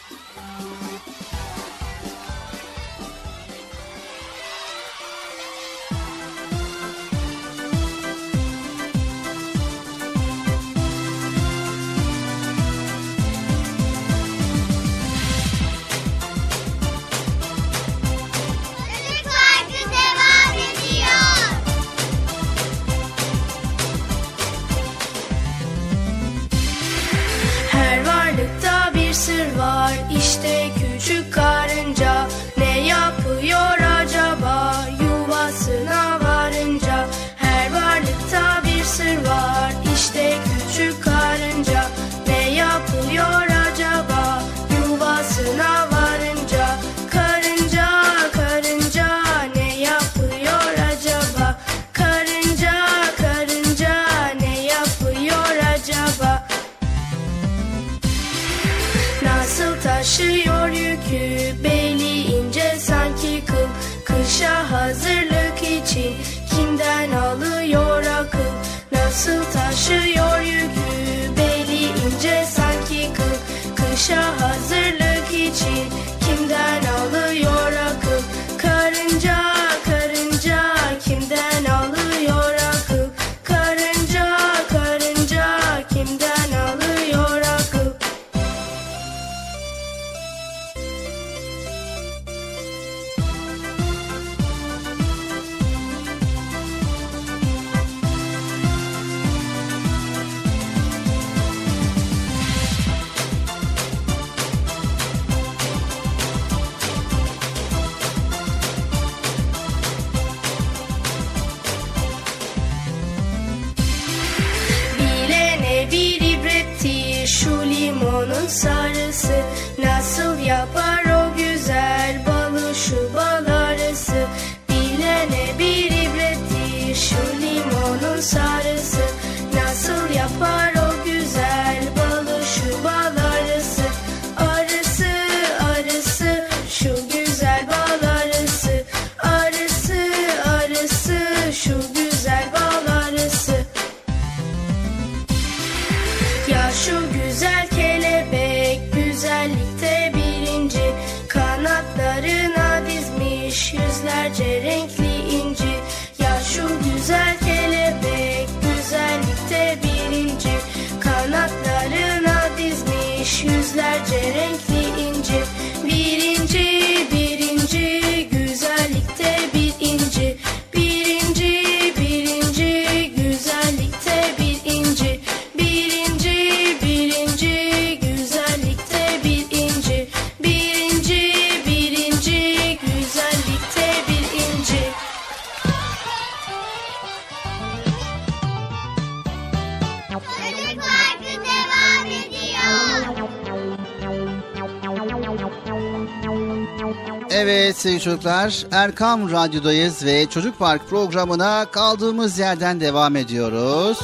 Çocuklar Erkam Radyo'dayız ve Çocuk Park programına kaldığımız yerden devam ediyoruz.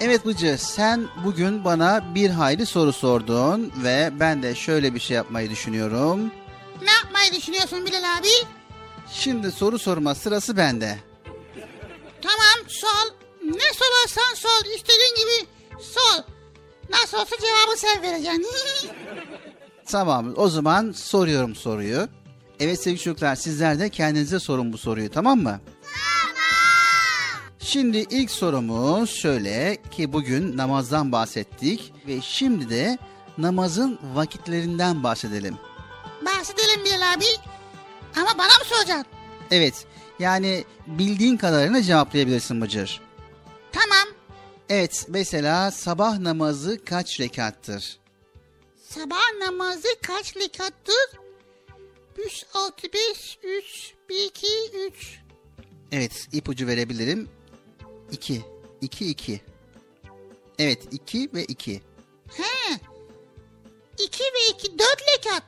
Evet Bıcı sen bugün bana bir hayli soru sordun ve ben de şöyle bir şey yapmayı düşünüyorum. Ne yapmayı düşünüyorsun Bilal abi? Şimdi soru sorma sırası bende. Tamam sol. Ne sorarsan sol. İstediğin gibi sol. Nasıl olsa cevabı sen vereceksin. Tamam o zaman soruyorum soruyu. Evet sevgili çocuklar sizler de kendinize sorun bu soruyu tamam mı? Şimdi ilk sorumuz şöyle ki bugün namazdan bahsettik ve şimdi de namazın vakitlerinden bahsedelim. Bahsedelim Bilal abi. Ama bana mı soracaksın? Evet Yani bildiğin kadarıyla cevaplayabilirsin Bıcır. Tamam. Evet mesela sabah namazı kaç rekattır? Sabah namazı kaç rekattır? 3, 6, 5, 3, 1, 2, 3. Evet ipucu verebilirim. 2. 2 2. Evet 2 ve 2. He. 2 ve 2 4 rekat.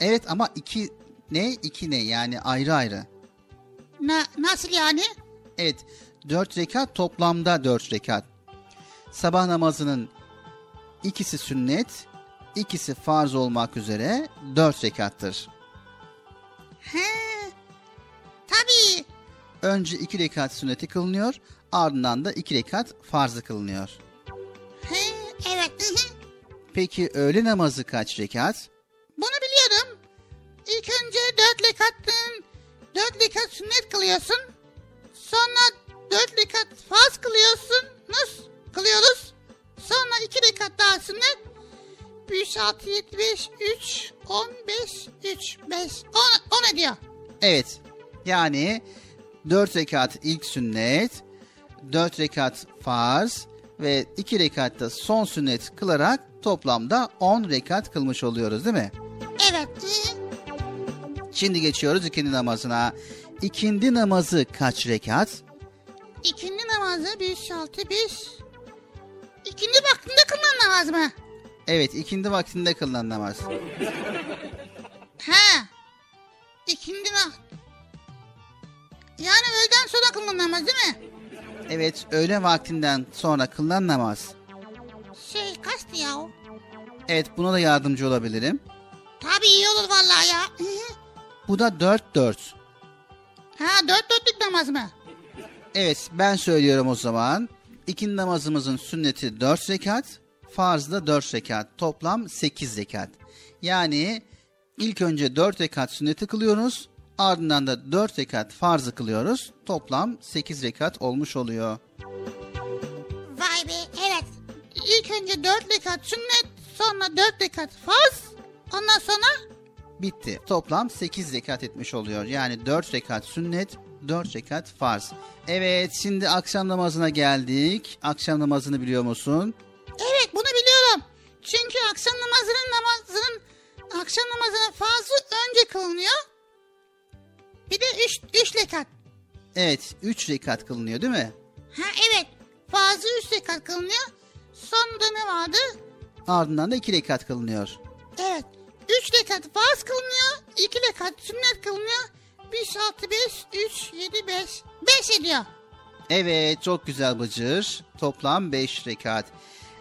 Evet ama 2 ne 2 ne yani ayrı ayrı. Na, nasıl yani? Evet 4 rekat toplamda 4 rekat. Sabah namazının ikisi sünnet, ikisi farz olmak üzere 4 rekattır. He. Tabii. Önce 2 rekat sünneti kılınıyor, ardından da 2 rekat farzı kılınıyor. He, evet. Peki öğle namazı kaç rekat? Bunu biliyorum. İlk önce 4 rekattın. 4 rekat sünnet kılıyorsun. Sonra 4 rekat farz kılıyorsun. Nasıl kılıyoruz? Sonra 2 rekat daha sünnet. 3, 6, 7, 5, 3, 15, 3, 5, 10, 10 ediyor. Evet. Yani 4 rekat ilk sünnet, 4 rekat farz ve 2 rekatta son sünnet kılarak toplamda 10 rekat kılmış oluyoruz değil mi? Evet. Şimdi geçiyoruz ikindi namazına. İkindi namazı kaç rekat? İkindi namazı 5, 6, 5. İkindi vaktinde kılınan namaz mı? Evet ikindi vaktinde kılınan namaz. He. İkindi namaz. Yani öğleden sonra kılınan namaz değil mi? Evet öğle vaktinden sonra kılınan namaz. Şey kaçtı ya o? Evet buna da yardımcı olabilirim. Tabii iyi olur vallahi ya. Bu da 4-4. ha dört dörtlük namaz mı? Evet ben söylüyorum o zaman. İkindi namazımızın sünneti 4 rekat, farz da 4 rekat. Toplam 8 rekat. Yani ilk önce 4 rekat sünneti kılıyoruz. Ardından da 4 rekat farzı kılıyoruz. Toplam 8 rekat olmuş oluyor. Vay be evet. İlk önce dört rekat sünnet sonra dört rekat farz. Ondan sonra Bitti. Toplam 8 rekat etmiş oluyor. Yani 4 rekat sünnet, 4 rekat farz. Evet şimdi akşam namazına geldik. Akşam namazını biliyor musun? Evet bunu biliyorum. Çünkü akşam namazının namazının akşam namazının farzı önce kılınıyor. Bir de üç, üç rekat. Evet 3 rekat kılınıyor değil mi? Ha evet farzı üç rekat kılınıyor. Sonunda ne vardı? Ardından da 2 rekat kılınıyor. Evet. Üç rekat farz kılınıyor. iki rekat sünnet kılınıyor. 5, 6, 5, 3, 7, 5. 5 ediyor. Evet çok güzel Bıcır. Toplam 5 rekat.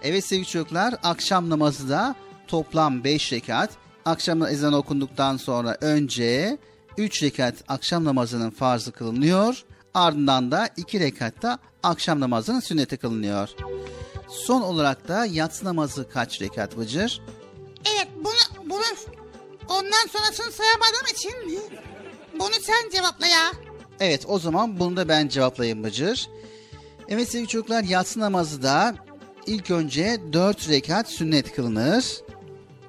Evet sevgili çocuklar akşam namazı da toplam 5 rekat. Akşam ezanı okunduktan sonra önce 3 rekat akşam namazının farzı kılınıyor. Ardından da 2 rekatta akşam namazının sünneti kılınıyor. Son olarak da yatsı namazı kaç rekat Bıcır? Evet bunu, bunu ondan sonrasını sayamadığım için bunu sen cevapla ya. Evet o zaman bunu da ben cevaplayayım Bıcır. Evet sevgili çocuklar yatsı namazı da ilk önce 4 rekat sünnet kılınır.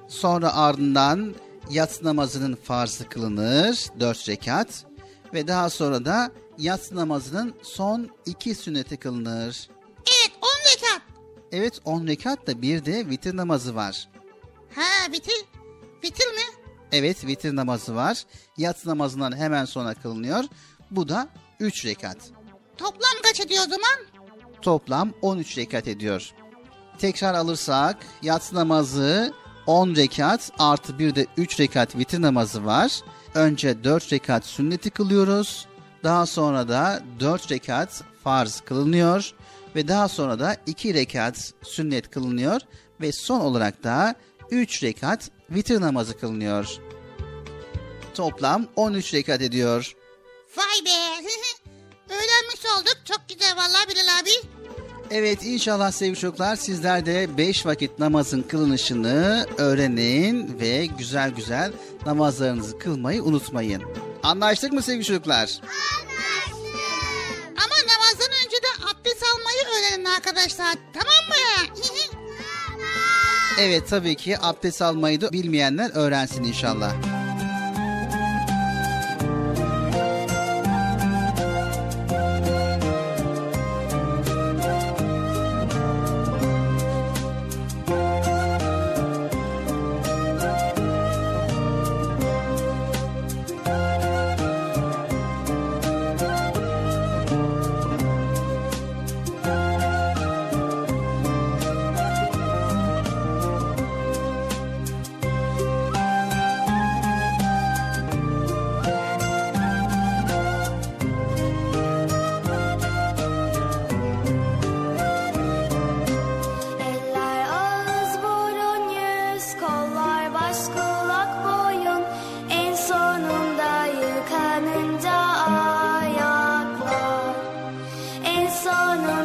Sonra ardından yatsı namazının farzı kılınır 4 rekat. Ve daha sonra da yatsı namazının son 2 sünneti kılınır. Evet 10 rekat. Evet 10 rekat da bir de vitir namazı var. Ha bitir. Bitir mi? Evet vitir namazı var. Yatsı namazından hemen sonra kılınıyor. Bu da 3 rekat. Toplam kaç ediyor o zaman? Toplam 13 rekat ediyor. Tekrar alırsak yatsı namazı 10 rekat artı bir de 3 rekat vitir namazı var. Önce 4 rekat sünneti kılıyoruz. Daha sonra da 4 rekat farz kılınıyor. Ve daha sonra da 2 rekat sünnet kılınıyor. Ve son olarak da 3 rekat vitir namazı kılınıyor. Toplam 13 rekat ediyor. Vay be. Öğrenmiş olduk. Çok güzel vallahi Bilal abi. Evet inşallah sevgili çocuklar sizler de 5 vakit namazın kılınışını öğrenin ve güzel güzel namazlarınızı kılmayı unutmayın. Anlaştık mı sevgili çocuklar? Ama namazdan önce de abdest almayı öğrenin arkadaşlar. Tamam mı? Evet tabii ki abdest almayı da bilmeyenler öğrensin inşallah. sono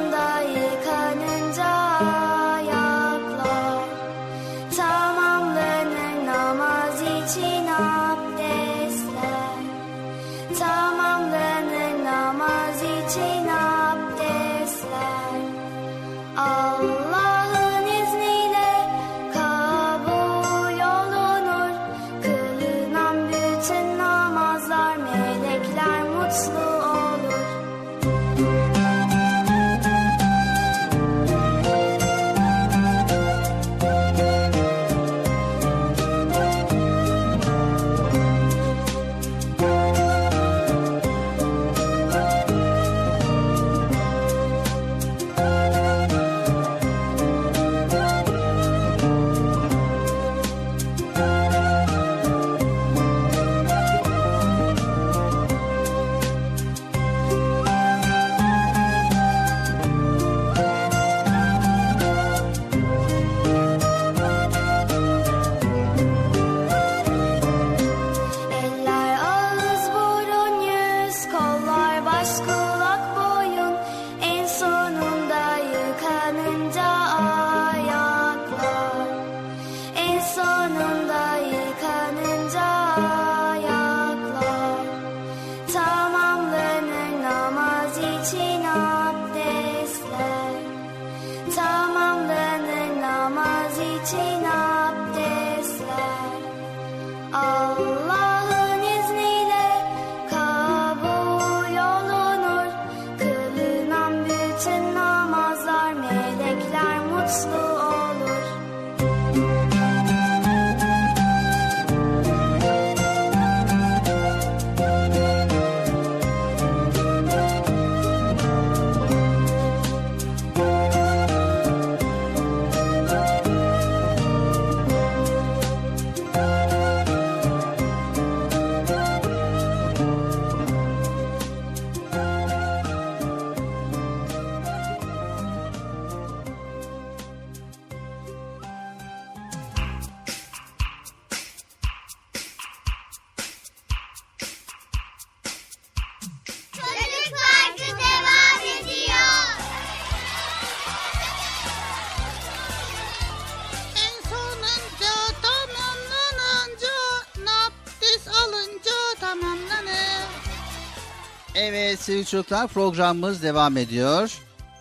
sevgili çocuklar programımız devam ediyor.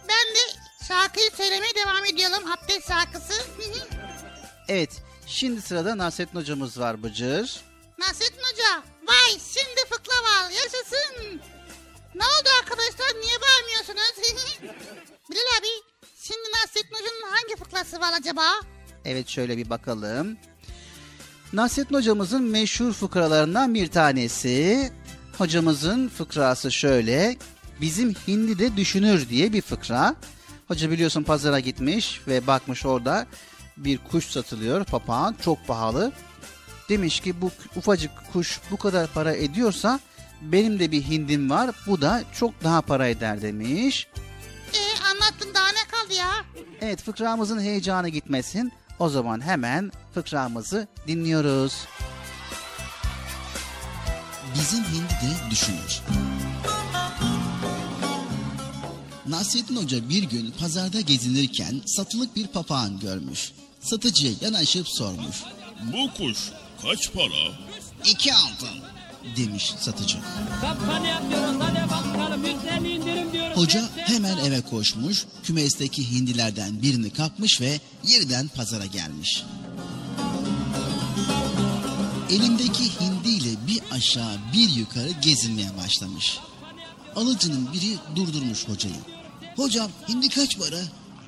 Ben de şarkıyı söylemeye devam ediyorum. Abdest şarkısı. Evet şimdi sırada Nasrettin hocamız var Bıcır. Nasrettin Hoca. Vay şimdi fıkra var. Yaşasın. Ne oldu arkadaşlar? Niye bağırmıyorsunuz? Bilal abi. Şimdi Nasrettin Hoca'nın hangi fıkrası var acaba? Evet şöyle bir bakalım. Nasrettin hocamızın meşhur fıkralarından bir tanesi. Hocamızın fıkrası şöyle. Bizim hindi de düşünür diye bir fıkra. Hoca biliyorsun pazara gitmiş ve bakmış orada bir kuş satılıyor papağan çok pahalı. Demiş ki bu ufacık kuş bu kadar para ediyorsa benim de bir hindim var bu da çok daha para eder demiş. Ee, anlattın daha ne kaldı ya? Evet fıkramızın heyecanı gitmesin. O zaman hemen fıkramızı dinliyoruz. Bizim hindi de düşünür. Nasrettin Hoca bir gün pazarda gezinirken satılık bir papağan görmüş. Satıcıya yanaşıp sormuş. Bu kuş kaç para? İki altın demiş satıcı. Kampanya yapıyoruz hadi bakalım %50 indirim diyoruz. Hoca hemen eve koşmuş, kümesteki hindilerden birini kapmış ve yeniden pazara gelmiş. Elindeki hindiyle bir aşağı bir yukarı gezinmeye başlamış. Alıcının biri durdurmuş hocayı. Hocam hindi kaç para?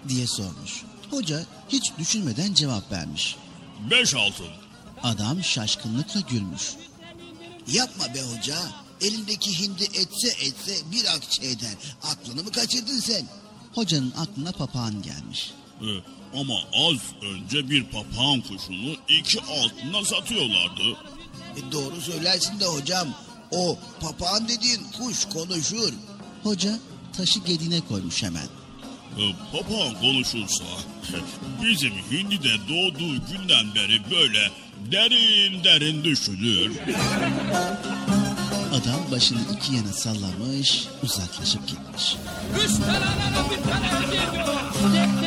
diye sormuş. Hoca hiç düşünmeden cevap vermiş. Beş altın. Adam şaşkınlıkla gülmüş. Yapma be hoca. Elindeki hindi etse etse bir akçe eder. Aklını mı kaçırdın sen? Hocanın aklına papağan gelmiş. Ee, ama az önce bir papağan kuşunu iki altına satıyorlardı. E doğru söylersin de hocam. O papağan dediğin kuş konuşur. Hoca taşı gedine koymuş hemen. Ee, papağan konuşursa bizim hindi de doğduğu günden beri böyle derin derin düşünür. Adam başını iki yana sallamış, uzaklaşıp gitmiş. Üç tane bir tane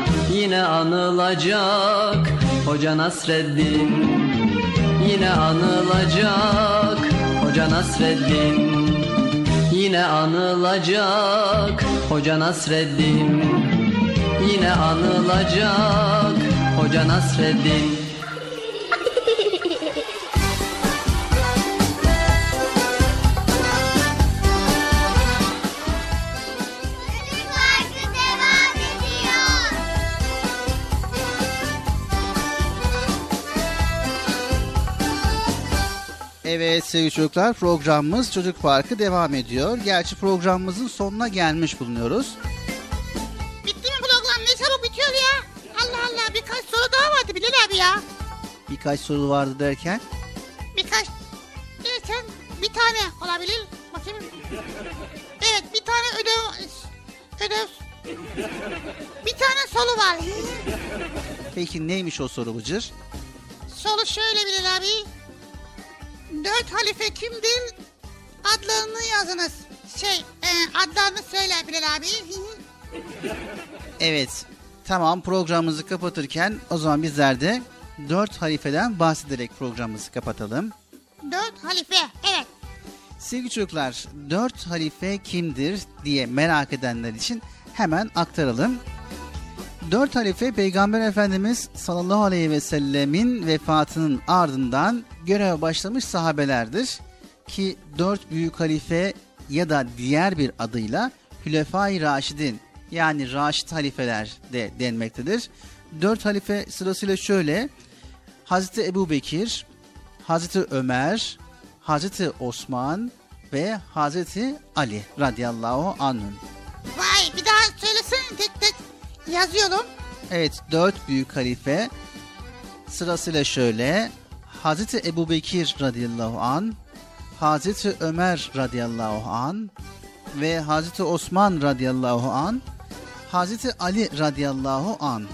Yine anılacak. Hoca Nasreddin Yine anılacak. Hoca Nasreddin Yine anılacak. Hoca Nasreddin Yine anılacak. Hoca Nasreddin Evet sevgili çocuklar programımız Çocuk Parkı devam ediyor. Gerçi programımızın sonuna gelmiş bulunuyoruz. Bitti mi program? Ne çabuk bitiyor ya? Allah Allah birkaç soru daha vardı Bilal abi ya. Birkaç soru vardı derken. Birkaç derken bir tane olabilir. Bakayım. Evet bir tane ödev ödev bir tane soru var. Peki neymiş o soru Bıcır? Soru şöyle Bilal abi. Dört halife kimdir? Adlarını yazınız. şey e, adlarını söyle Bilal abi. Evet. Tamam programımızı kapatırken o zaman bizler de dört halifeden bahsederek programımızı kapatalım. Dört halife. Evet. Sevgili çocuklar, dört halife kimdir diye merak edenler için hemen aktaralım. Dört halife Peygamber Efendimiz sallallahu aleyhi ve sellemin vefatının ardından göreve başlamış sahabelerdir. Ki dört büyük halife ya da diğer bir adıyla Hülefai Raşidin yani Raşid halifeler de denmektedir. Dört halife sırasıyla şöyle Hazreti Ebu Bekir, Hazreti Ömer, Hazreti Osman ve Hazreti Ali radıyallahu anhüm. Vay bir daha söylesene tek tek yazıyorum. Evet dört büyük halife sırasıyla şöyle Hazreti Ebu Bekir radıyallahu an, Hazreti Ömer radıyallahu an ve Hazreti Osman radıyallahu an, Hazreti Ali radıyallahu an.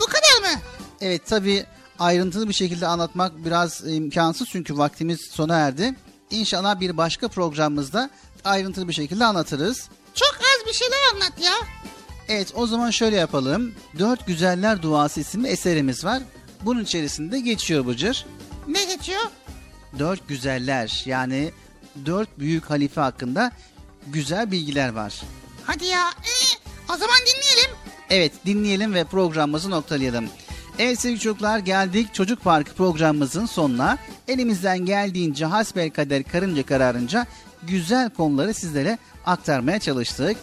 Bu kadar mı? Evet tabi ayrıntılı bir şekilde anlatmak biraz imkansız çünkü vaktimiz sona erdi. İnşallah bir başka programımızda ayrıntılı bir şekilde anlatırız. Çok az bir şeyler anlat ya. Evet o zaman şöyle yapalım. Dört Güzeller Duası isimli eserimiz var. Bunun içerisinde geçiyor Bıcır. Ne geçiyor? Dört güzeller yani dört büyük halife hakkında güzel bilgiler var. Hadi ya. Ee, o zaman dinleyelim. Evet dinleyelim ve programımızı noktalayalım. Evet sevgili çocuklar geldik Çocuk Parkı programımızın sonuna. Elimizden geldiğince hasbel kader karınca kararınca güzel konuları sizlere aktarmaya çalıştık.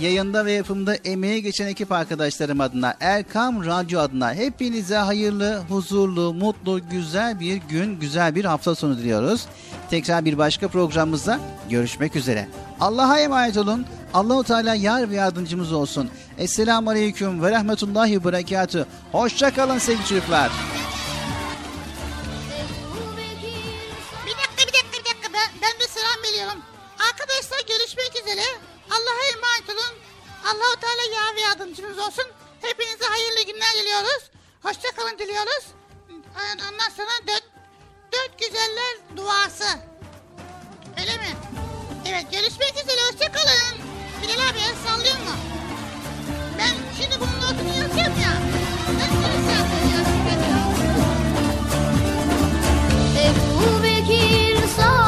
Yayında ve yapımda emeğe geçen ekip arkadaşlarım adına, Erkam Radyo adına hepinize hayırlı, huzurlu, mutlu, güzel bir gün, güzel bir hafta sonu diliyoruz. Tekrar bir başka programımızda görüşmek üzere. Allah'a emanet olun. Allahu Teala yar ve yardımcımız olsun. Esselamu Aleyküm ve Rahmetullahi ve Berekatü. Hoşça kalın sevgili çocuklar. Bir dakika bir dakika bir dakika ben, ben bir selam veriyorum. Arkadaşlar görüşmek üzere. Allah'a emanet olun. Allahu Teala yar ve yardımcımız olsun. Hepinize hayırlı günler diliyoruz. Hoşça kalın diliyoruz. Ondan sonra dört, dört güzeller duası. Öyle mi? Evet görüşmek üzere hoşça kalın. Bilal abi el sallıyor mu? Ben şimdi bunun notunu yazacağım ya. Nasıl yazacağım? Ebu Bekir sadık